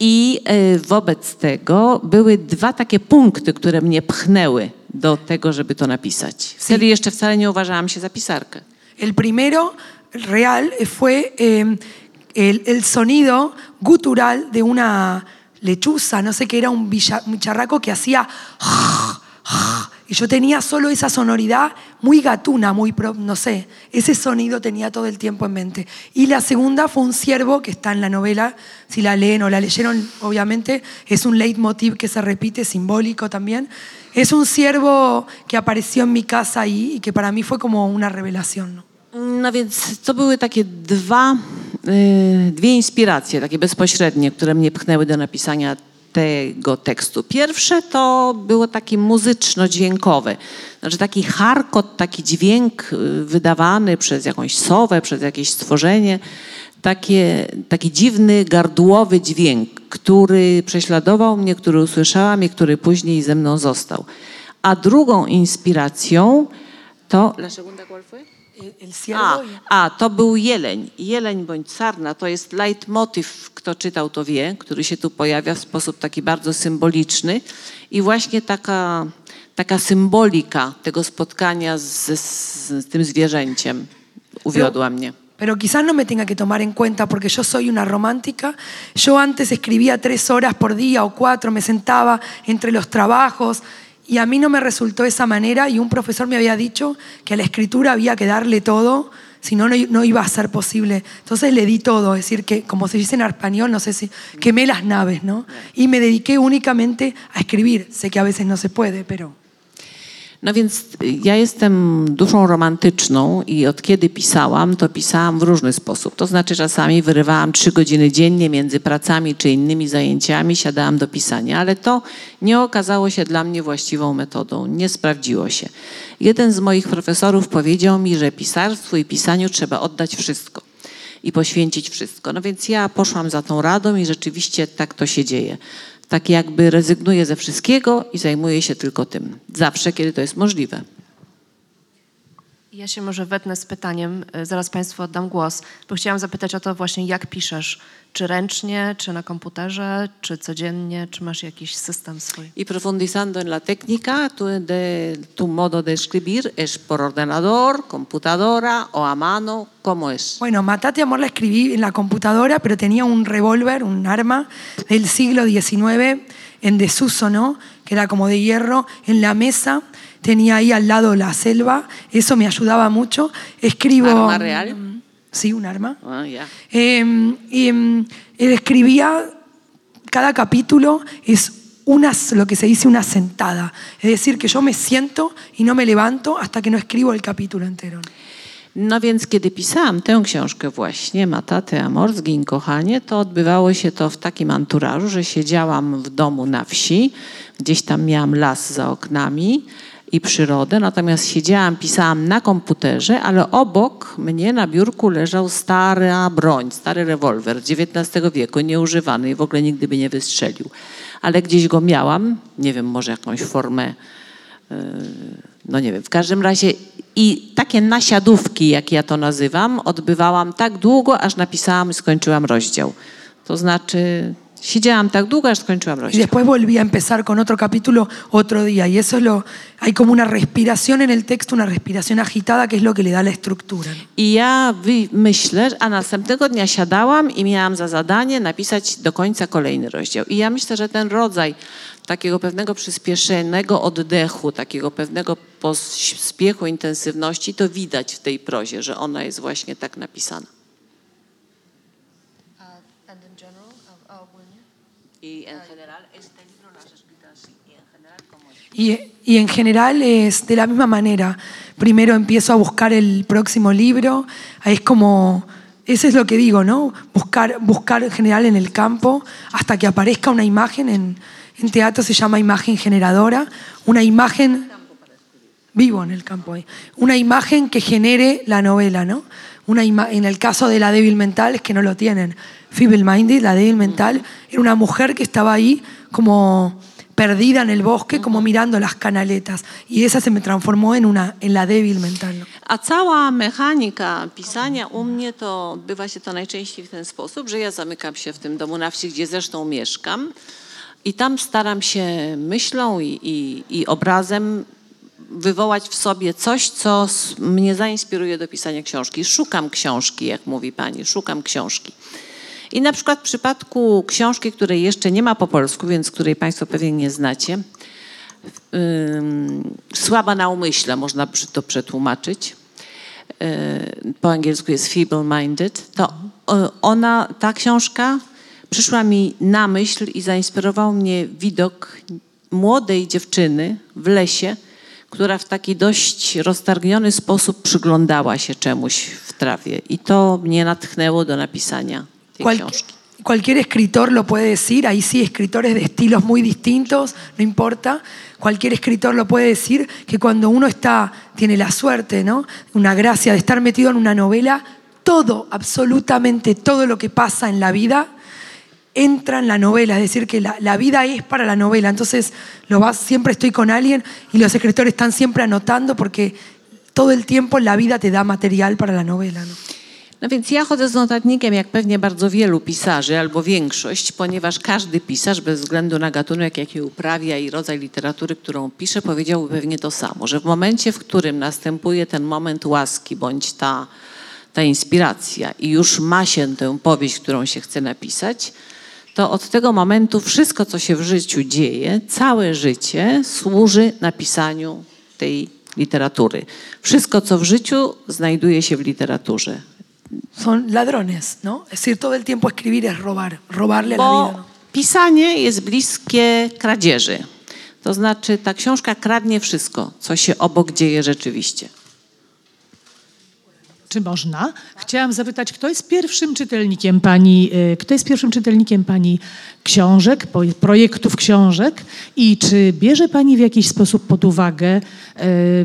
I e, wobec tego były dwa takie punkty, które mnie pchnęły do tego, żeby to napisać. Wtedy jeszcze wcale nie uważałam się za pisarkę. El primero real fue eh, el, el sonido gutural de una lechuza, no sé qué era un, villa- un charraco que hacía y yo tenía solo esa sonoridad muy gatuna, muy pro- no sé, ese sonido tenía todo el tiempo en mente. Y la segunda fue un ciervo que está en la novela, si la leen o la leyeron, obviamente es un leitmotiv que se repite, simbólico también. Es un ciervo que apareció en mi casa ahí y que para mí fue como una revelación. ¿no? No więc to były takie dwa, y, dwie inspiracje, takie bezpośrednie, które mnie pchnęły do napisania tego tekstu. Pierwsze to było takie muzyczno-dźwiękowe, znaczy taki charkot, taki dźwięk y, wydawany przez jakąś sowę, przez jakieś stworzenie, takie, taki dziwny, gardłowy dźwięk, który prześladował mnie, który usłyszałam i który później ze mną został. A drugą inspiracją to... La segunda? Ciervo A, y- a, to był jeleń. Jeleń bądź sarna to jest leitmotiv, kto czytał to wie, który się tu pojawia w sposób taki bardzo symboliczny i właśnie taka, taka symbolika tego spotkania z, z, z tym zwierzęciem uwiodła mnie. Pero quizás no me tenga que tomar en cuenta porque yo soy una romántica. Yo antes escribía tres horas por día o cuatro, me sentaba entre los trabajos y a mí no me resultó esa manera y un profesor me había dicho que a la escritura había que darle todo, si no, no, iba a ser posible. Entonces le di todo, es decir, que como se dice en español, no sé si, quemé las naves, ¿no? Y me dediqué únicamente a escribir. Sé que a veces no se puede, pero... No więc y, ja jestem duszą romantyczną i od kiedy pisałam, to pisałam w różny sposób. To znaczy czasami wyrywałam trzy godziny dziennie między pracami czy innymi zajęciami, siadałam do pisania, ale to nie okazało się dla mnie właściwą metodą, nie sprawdziło się. Jeden z moich profesorów powiedział mi, że pisarstwu i pisaniu trzeba oddać wszystko i poświęcić wszystko. No więc ja poszłam za tą radą i rzeczywiście tak to się dzieje. Tak jakby rezygnuję ze wszystkiego i zajmuję się tylko tym. Zawsze, kiedy to jest możliwe. Ja się może wetnę z pytaniem, y, zaraz Państwu oddam głos, bo chciałam zapytać o to właśnie, jak piszesz? Czy ręcznie, czy na komputerze, czy codziennie, czy masz jakiś system swój? Y profundizando en la técnica, tu, de, tu modo de escribir es por ordenador, computadora o a mano, ¿cómo es? Bueno, Matate Amor la escribí en la computadora, pero tenía un revólver, un arma del siglo XIX en desuso, ¿no? Que era como de hierro, en la mesa. Tenía ahí al lado la selva, eso me ayudaba mucho. Escribo. ¿Arma real? Sí, un arma. Ah, ya. Eh, y em, él escribía, cada capítulo es una, lo que se dice una sentada. Es decir, que yo me siento y no me levanto hasta que no escribo el capítulo entero. No więc kiedy pisałam tę książkę właśnie, Matate Amor, Zgin kochanie, to odbywało się to w takim anturażu, że siedziałam w domu na wsi, gdzieś tam miałam las za oknami i przyrodę, natomiast siedziałam, pisałam na komputerze, ale obok mnie na biurku leżał stara broń, stary rewolwer XIX wieku, nieużywany i w ogóle nigdy by nie wystrzelił. Ale gdzieś go miałam, nie wiem, może jakąś formę no nie wiem, w każdym razie i takie nasiadówki, jak ja to nazywam, odbywałam tak długo, aż napisałam i skończyłam rozdział. To znaczy siedziałam tak długo, aż skończyłam Y rozdział. después volví a empezar con otro capítulo otro día. Y eso es lo. Hay como una respiración en el texto, una respiración agitada, que es lo que le da la estructura. ¿no? I ja wy- myślę, a następnego dnia siadałam i miałam za zadanie napisać do końca kolejny rozdział. I ja myślę, że ten rodzaj takiego pewnego przyspieszonego oddechu, takiego pewnego pospiechu, intensywności, to widać w tej prozie, że ona jest właśnie tak napisana. Y, en general es de la misma manera. Primero empiezo a buscar el próximo libro. Es como. Eso es lo que digo, ¿no? Buscar, buscar en general en el campo hasta que aparezca una imagen. En, teatro se llama imagen generadora. Una imagen. vivo en el campo ahí. Una imagen que genere la novela, ¿no? Una en el caso de la débil mental es que no lo tienen. Feeble Minded, la débil mental, era una mujer que estaba ahí como perdida en el bosque, como mirando las canaletas. Y esa se me transformó en, una, en la débil mental. ¿no? A cała mechanika pisania u mnie to odbywa się to najczęściej w ten sposób, że ja zamykam się w tym domu na wsi, gdzie zresztą mieszkam i tam staram się myślą i, i, i obrazem wywołać w sobie coś, co mnie zainspiruje do pisania książki. Szukam książki, jak mówi pani, szukam książki. I na przykład w przypadku książki, której jeszcze nie ma po polsku, więc której Państwo pewnie nie znacie, słaba na umyśle, można to przetłumaczyć. Yy, Po angielsku jest feeble-minded. To y, ona, ta książka przyszła mi na myśl i zainspirował mnie widok młodej dziewczyny w lesie, która w taki dość roztargniony sposób przyglądała się czemuś w trawie. I to mnie natchnęło do napisania Cualquier escritor lo puede decir, ahí sí, escritores de estilos muy distintos, no importa. Cualquier escritor lo puede decir que cuando uno está, tiene la suerte, ¿no? Una gracia de estar metido en una novela, todo, absolutamente todo lo que pasa en la vida entra en la novela, es decir, que la, vida es para la novela. Entonces, siempre estoy con alguien y los escritores están siempre anotando porque todo el tiempo la vida te da material para la novela. ¿no? No więc ja chodzę z notatnikiem, jak pewnie bardzo wielu pisarzy, albo większość, ponieważ każdy pisarz, bez względu na gatunek, jaki uprawia i rodzaj literatury, którą pisze, powiedziałby pewnie to samo, że w momencie, w którym następuje ten moment łaski, bądź ta, ta inspiracja i już ma się tę powieść, którą się chce napisać, to od tego momentu wszystko, co się w życiu dzieje, całe życie służy napisaniu tej literatury. Wszystko, co w życiu, znajduje się w literaturze. Son ladrones, ¿no? Es decir, todo el tiempo escribir es robar, robarle a la vida. Bo ¿no? pisanie jest bliskie kradzieży. To znaczy ta książka kradnie wszystko, co się obok dzieje rzeczywiście. Czy można? Chciałam zapytać, kto jest pierwszym czytelnikiem pani, y, kto jest pierwszym czytelnikiem pani książek, projektów książek i czy bierze pani w jakiś sposób pod uwagę,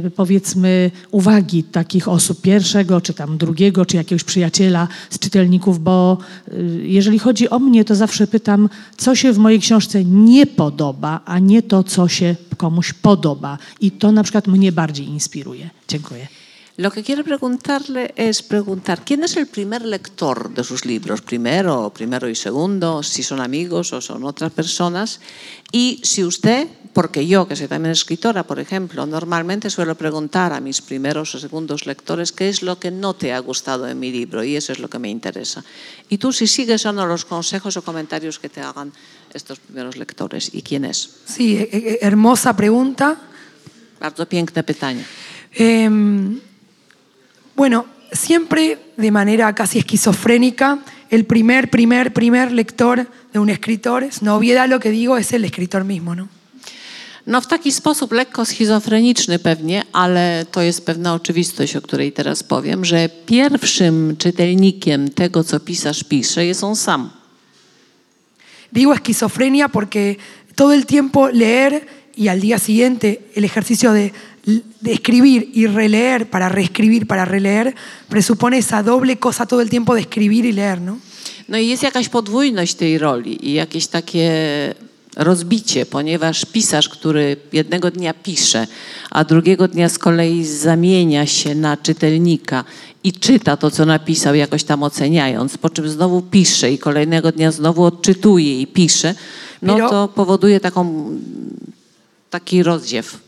y, powiedzmy, uwagi takich osób, pierwszego, czy tam drugiego, czy jakiegoś przyjaciela z czytelników, bo y, jeżeli chodzi o mnie, to zawsze pytam, co się w mojej książce nie podoba, a nie to, co się komuś podoba. I to na przykład mnie bardziej inspiruje. Dziękuję. Lo que quiero preguntarle es preguntar, ¿quién es el primer lector de sus libros? Primero, primero y segundo, si son amigos o son otras personas. Y si usted, porque yo, que soy también escritora, por ejemplo, normalmente suelo preguntar a mis primeros o segundos lectores qué es lo que no te ha gustado en mi libro y eso es lo que me interesa. Y tú si sigues o no los consejos o comentarios que te hagan estos primeros lectores. ¿Y quién es? Sí, eh, eh, hermosa pregunta. Bardzo piękne pytanie. Em, bueno, siempre de manera casi esquizofrénica, el primer, primer, primer lector de un escritor, es una obviedad lo que digo, es el escritor mismo, ¿no? No w taki sposób lekko schizofreniczny pewnie, ale to jest pewna oczywistość, o której teraz powiem, że pierwszym czytelnikiem tego, co pisarz pisze, jest on sam. Digo esquizofrenia porque todo el tiempo leer y al día siguiente el ejercicio de escribir y releer para reescribir, para releer, presupone esa doble cosa todo el tiempo de escribir y leer, ¿no? No i jest jakaś podwójność tej roli i jakieś takie rozbicie, ponieważ pisarz, który jednego dnia pisze, a drugiego dnia z kolei zamienia się na czytelnika i czyta to, co napisał, jakoś tam oceniając, po czym znowu pisze i kolejnego dnia znowu odczytuje i pisze, no to powoduje taką, taki rozdziew.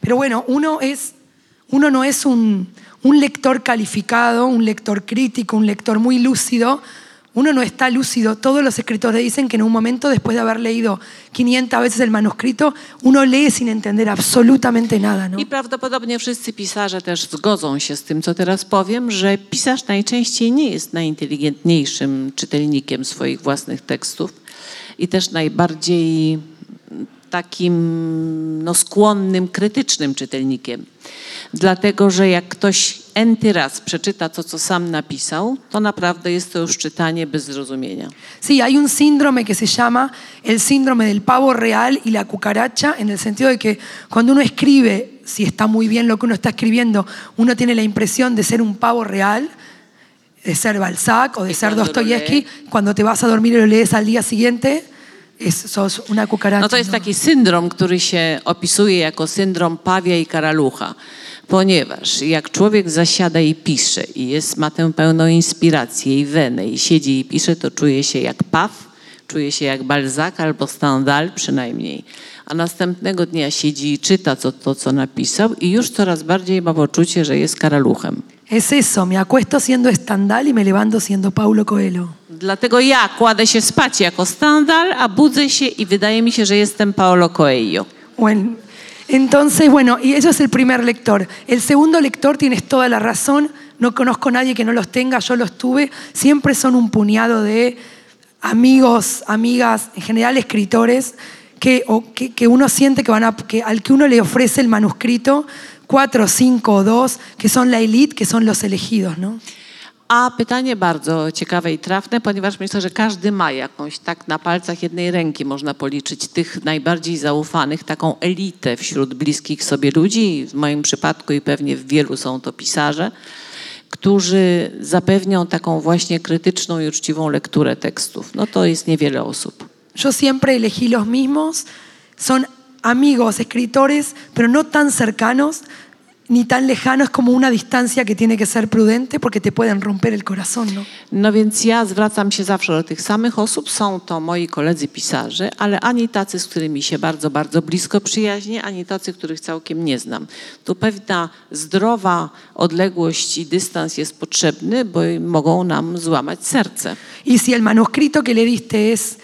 Pero bueno, uno, es, uno no es un, un lector calificado, un lector crítico, un lector muy lúcido. Uno no está lúcido. Todos los escritores dicen que en un momento, después de haber leído 500 veces el manuscrito, uno lee sin entender absolutamente nada. ¿no? I prawdopodobnie wszyscy pisarze też zgodzą się z tym, co teraz powiem, że pisarz najczęściej nie jest najinteligentniejszym czytelnikiem swoich własnych tekstów i też najbardziej takim no, skłonnym, krytycznym czytelnikiem. Dlatego, że jak ktoś enty raz przeczyta to, co sam napisał, to naprawdę jest to już czytanie bez zrozumienia. Sí, hay un síndrome que se llama el síndrome del pavo real y la cucaracha, en el sentido de que cuando uno escribe si está muy bien lo que uno está escribiendo, uno tiene la impresión de ser un pavo real, de ser Balzac o de Y ser Dostoyevsky. Cuando te vas a dormir y lo lees al día siguiente, es, sos una cucaracha. No to jest ¿no? taki syndrom, który się opisuje jako syndrom pawia i karalucha. Ponieważ jak człowiek zasiada i pisze i jest, ma tę pełną inspirację i wenę i siedzi i pisze, to czuje się jak paw, czuje się jak Balzac albo Stendhal przynajmniej. A następnego dnia siedzi i czyta to, to, co napisał i już coraz bardziej ma poczucie, że jest karaluchem. Es eso, me acuesto siendo Stendhal y me levanto siendo Paulo Coelho. Dlatego ja kładę się spać jako Stendhal, a budzę się i wydaje mi się, że jestem Paolo Coelho. Bueno, entonces, bueno, y eso es el primer lector. El segundo lector, tienes toda la razón, no conozco a nadie que no los tenga, yo los tuve, siempre son un puñado de amigos, amigas, en general escritores, que, o que, que uno siente que van a, que al que uno le ofrece el manuscrito, cuatro, cinco o dos, que son la élite, que son los elegidos, ¿no? A pytanie bardzo ciekawe i trafne, ponieważ myślę, że każdy ma jakąś, tak na palcach jednej ręki można policzyć tych najbardziej zaufanych, taką elitę wśród bliskich sobie ludzi. W moim przypadku i pewnie w wielu są to pisarze, którzy zapewnią taką właśnie krytyczną i uczciwą lekturę tekstów. No to jest niewiele osób. Yo siempre elegí los mismos, son amigos, escritores, pero no tan cercanos ni tan lejanos como una distancia que tiene que ser prudente porque te pueden romper el corazón, ¿no? No więc ja zwracam się zawsze do tych samych osób. Są to moi koledzy pisarze, ale ani tacy, z którymi się bardzo, bardzo blisko przyjaźnię, ani tacy, których całkiem nie znam. Tu pewna zdrowa odległość i dystans jest potrzebny, bo mogą nam złamać serce. Y si el manuscrito que le diste es,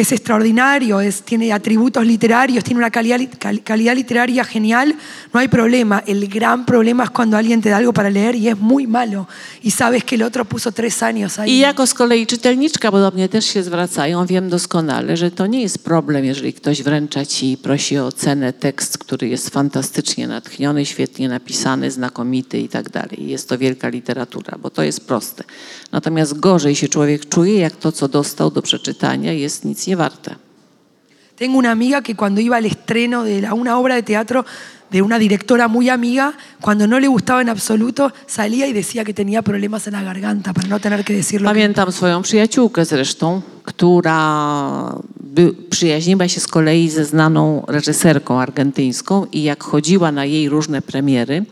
es extraordinario, es, tiene atributos literarios, tiene una calidad, calidad literaria genial, no hay problema. El gran problema es cuando alguien te da algo para leer y es muy malo y sabes que el otro puso tres años ahí. I jako z kolei czytelniczka, bo do mnie też się zwracają, wiem doskonale, że to nie jest problem, jeżeli ktoś wręcza ci i prosi o ocenę tekst, który jest fantastycznie natchniony, świetnie napisany, znakomity i tak dalej. Jest to wielka literatura, bo to jest proste. Natomiast gorzej się człowiek czuje, jak to, co dostał do przeczytania, jest nic nie warte. Tengo una amiga que cuando iba al estreno de una obra de teatro de una directora muy amiga, cuando no le gustaba en absoluto, salía y decía que tenía problemas en la garganta para no tener que decirlo. Pamiętam swoją przyjaciółkę zresztą, która by, przyjaźniła się z kolei ze znaną reżyserką argentyńską i jak chodziła na jej różne premiery,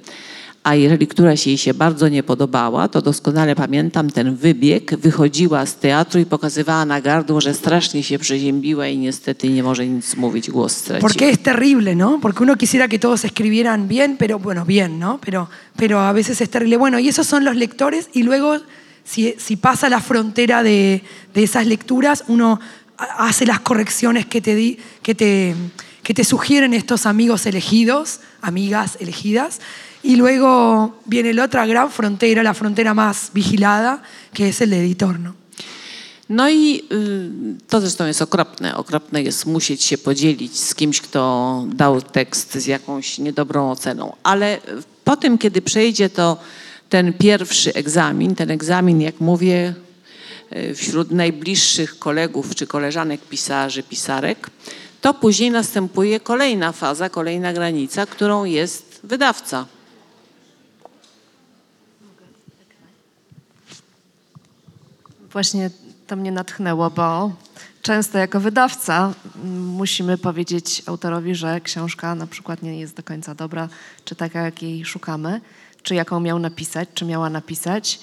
a jeżeli któraś jej się bardzo nie podobała, to doskonale pamiętam ten wybieg, wychodziła z teatru i pokazywała na gardło, że strasznie się przeziębiła i niestety nie może nic mówić, głos straciła. Porque es terrible, ¿no? Porque uno quisiera que todos escribieran bien, pero bueno, bien, ¿no? Pero, pero a veces es terrible. Bueno, y esos son los lectores y luego si, si pasa la frontera de, de esas lecturas, uno ha- hace las correcciones que te, di- que, te, que te sugieren estos amigos elegidos, amigas elegidas, y luego viene la otra gran frontera, la frontera más vigilada, que es el editor, ¿no? No i y, to zresztą jest okropne. Okropne jest musieć się podzielić z kimś, kto dał tekst z jakąś niedobrą oceną. Ale po tym, kiedy przejdzie to ten pierwszy egzamin, ten egzamin, jak mówię, y, wśród najbliższych kolegów czy koleżanek pisarzy, pisarek, to później następuje kolejna faza, kolejna granica, którą jest wydawca. Właśnie to mnie natchnęło, bo często jako wydawca musimy powiedzieć autorowi, że książka na przykład nie jest do końca dobra, czy taka, jakiej szukamy, czy jaką miał napisać, czy miała napisać.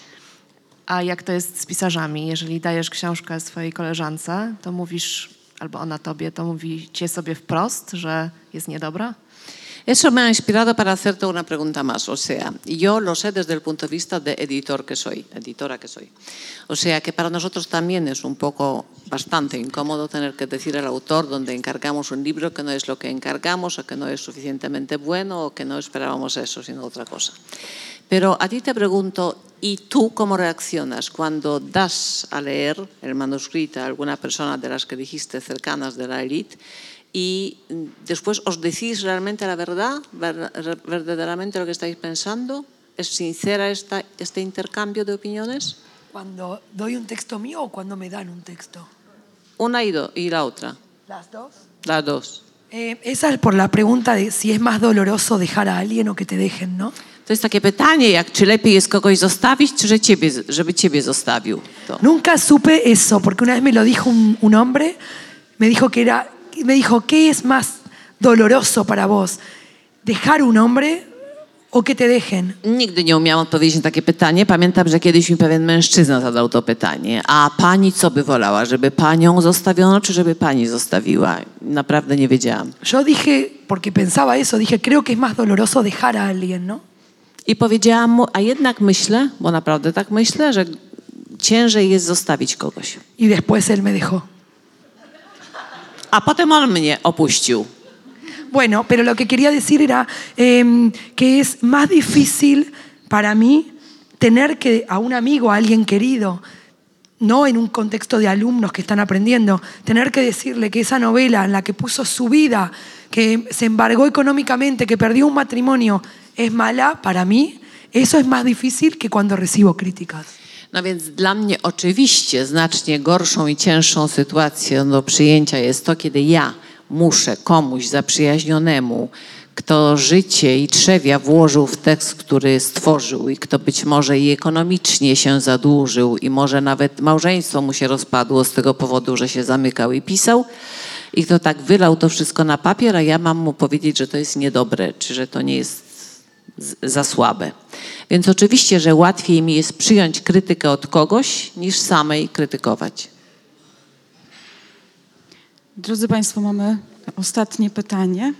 A jak to jest z pisarzami? Jeżeli dajesz książkę swojej koleżance, to mówisz, albo ona tobie, to mówicie sobie wprost, że jest niedobra? Eso me ha inspirado para hacerte una pregunta más. O sea, yo lo sé desde el punto de vista de editor que soy, editora que soy. O sea, que para nosotros también es un poco bastante incómodo tener que decir al autor donde encargamos un libro que no es lo que encargamos, o que no es suficientemente bueno, o que no esperábamos eso, sino otra cosa. Pero a ti te pregunto, ¿y tú cómo reaccionas cuando das a leer el manuscrito a alguna persona de las que dijiste cercanas de la élite y mm, después os decís realmente la verdad, ver- verdaderamente lo que estáis pensando? ¿Es sincera esta, este intercambio de opiniones? Cuando doy un texto mío o cuando me dan un texto. Una y, do- y la otra, Las dos. las dos. Eh, esa es por la pregunta de si es más doloroso dejar a alguien o que te dejen, ¿no? To jest takie pytanie, jak czy lepiej jest kogoś zostawić, czy że ciebie, żeby ciebie zostawił. To. Nunca supe eso, porque una vez me lo dijo un, un hombre, me dijo que era, me dijo, ¿qué es más doloroso para vos? ¿Dejar un hombre o que te dejen? Nigdy nie umiałam odpowiedzieć na takie pytanie. Pamiętam, że kiedyś mi pewien mężczyzna zadał to pytanie. A pani co by wolała? Żeby panią zostawiono, czy żeby pani zostawiła? Naprawdę nie wiedziałam. Yo dije, porque pensaba eso, dije, creo que es más doloroso dejar a alguien, ¿no? I powiedziałam mu, a jednak myślę, bo naprawdę tak myślę, że ciężej jest zostawić kogoś. Y después él me dejó. A potem on. Bueno, pero lo que quería decir era em, que es más difícil para mí tener que a un amigo, a alguien querido, no en un contexto de alumnos que están aprendiendo, tener que decirle que esa novela en la que puso su vida, que se embargó económicamente, que perdió un matrimonio, es mala para mí, eso es más difícil que cuando recibo críticas. No więc dla mnie oczywiście znacznie gorszą i cięższą sytuacją do przyjęcia jest to, kiedy ja muszę komuś zaprzyjaźnionemu, kto życie i trzewia włożył w tekst, który stworzył i kto być może i ekonomicznie się zadłużył i może nawet małżeństwo mu się rozpadło z tego powodu, że się zamykał i pisał. I kto tak wylał to wszystko na papier, a ja mam mu powiedzieć, że to jest niedobre, czy że to nie jest za słabe. Więc oczywiście, że łatwiej mi jest przyjąć krytykę od kogoś, niż samej krytykować. Drodzy Państwo, mamy ostatnie pytanie.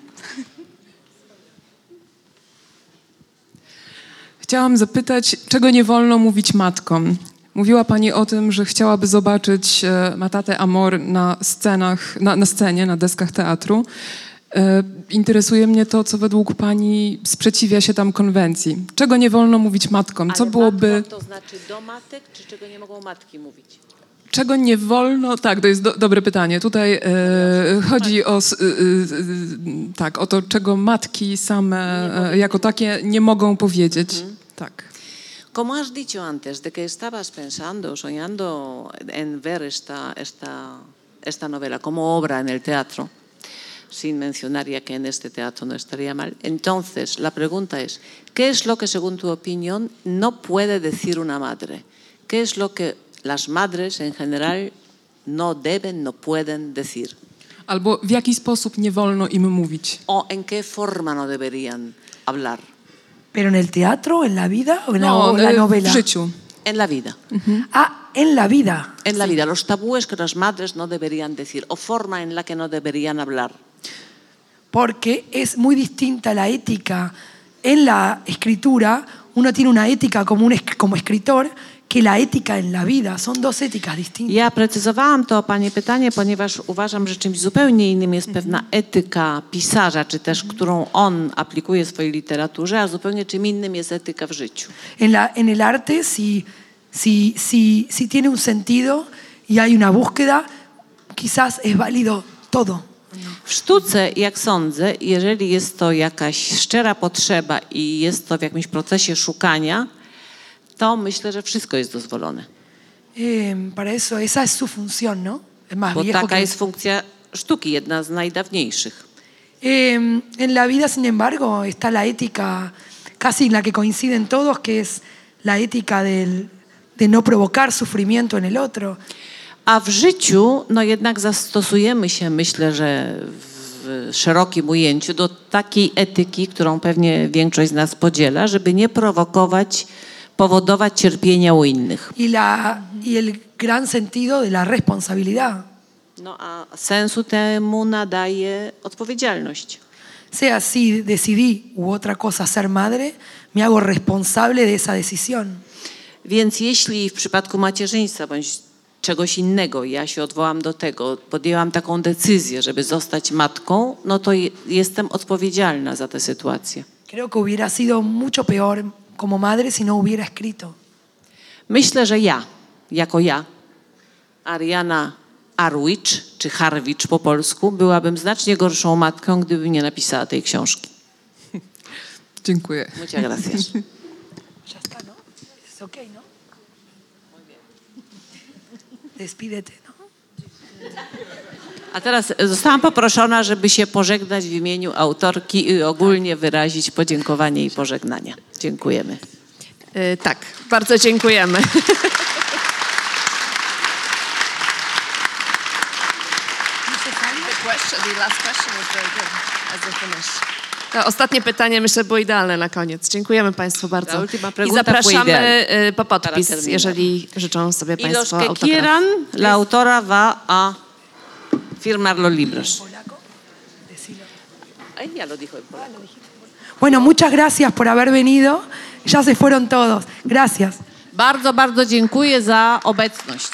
Chciałam zapytać, czego nie wolno mówić matkom? Mówiła Pani o tym, że chciałaby zobaczyć e, Matatę Amor na scenach, na, na scenie, na deskach teatru. E, Interesuje mnie to, co według Pani sprzeciwia się tam konwencji. Czego nie wolno mówić matkom? Co byłoby... to znaczy do matek, czy czego nie mogą matki mówić? Czego nie wolno? Tak, to jest do, dobre pytanie. Tutaj e, chodzi o, e, e, tak, o to, czego matki same e, jako takie nie mogą powiedzieć. Tak. Como has dicho antes, de que estabas pensando, soñando en ver esta, esta, esta novela como obra en el teatro, sin mencionar ya que en este teatro no estaría mal. Entonces, la pregunta es, ¿qué es lo que, según tu opinión, no puede decir una madre? ¿Qué es lo que las madres en general no deben, no pueden decir? Albo w jaki sposób nie wolno im mówić? ¿O en qué forma no deberían hablar? ¿Pero en el teatro, en la vida o en la, No, o en la novela? w życiu. En la vida. Ah, en la vida. En la vida, los tabúes que las madres no deberían decir o forma en la que no deberían hablar. Porque es muy distinta la ética en la escritura. Uno tiene una ética como, un, como escritor que la ética en la vida. Son dos éticas distintas. Ja precyzowałam to Pani pytanie, ponieważ uważam, że czymś zupełnie innym jest pewna etyka pisarza, czy też którą on aplikuje w swojej literaturze, a zupełnie czym innym jest etyka w życiu. En, la, en el arte, si, si, si, si tiene un sentido y hay una búsqueda, quizás es válido todo. W sztuce, jak sądzę, jeżeli jest to jakaś szczera potrzeba i jest to w jakimś procesie szukania, to myślę, że wszystko jest dozwolone. Eh, para eso, esa es su función, ¿no? Es más Bo viejo taka que- jest funkcja sztuki, jedna z najdawniejszych. Eh, en la vida, sin embargo, está la ética casi en la que coinciden todos, que es la ética del- de no provocar sufrimiento en el otro. A w życiu, no jednak zastosujemy się, myślę, że w szerokim ujęciu do takiej etyki, którą pewnie większość z nas podziela, żeby nie prowokować, powodować cierpienia u innych. Y, la, y el gran sentido de la responsabilidad. No a sensu temu nadaje odpowiedzialność. Sea si decidí u otra cosa ser madre, me hago responsable de esa decisión. Więc jeśli w przypadku macierzyństwa bądź czegoś innego, ja się odwołam do tego, podjęłam taką decyzję, żeby zostać matką, no to je- jestem odpowiedzialna za tę sytuację. Creo que hubiera sido mucho peor como madre si no hubiera escrito. Myślę, że ja, jako ja, Ariana Arwicz, czy Harwicz po polsku, byłabym znacznie gorszą matką, gdybym nie napisała tej książki. Dziękuję. Muchas gracias. Ya está, ¿no? Es ok, ¿no? Muy bien. Despídete, ¿no? A teraz zostałam poproszona, żeby się pożegnać w imieniu autorki i ogólnie wyrazić podziękowanie i pożegnania. Dziękujemy. Y, Tak, bardzo dziękujemy. To ostatnie pytanie myślę było idealne na koniec. Dziękujemy Państwu bardzo. I zapraszamy y, po podpis, jeżeli życzą sobie los Państwo que autograf. quieran, la autora va a firmar los libros. Bueno, muchas gracias por haber venido. Ya se fueron todos. Gracias. Bardzo, bardzo dziękuję za obecność.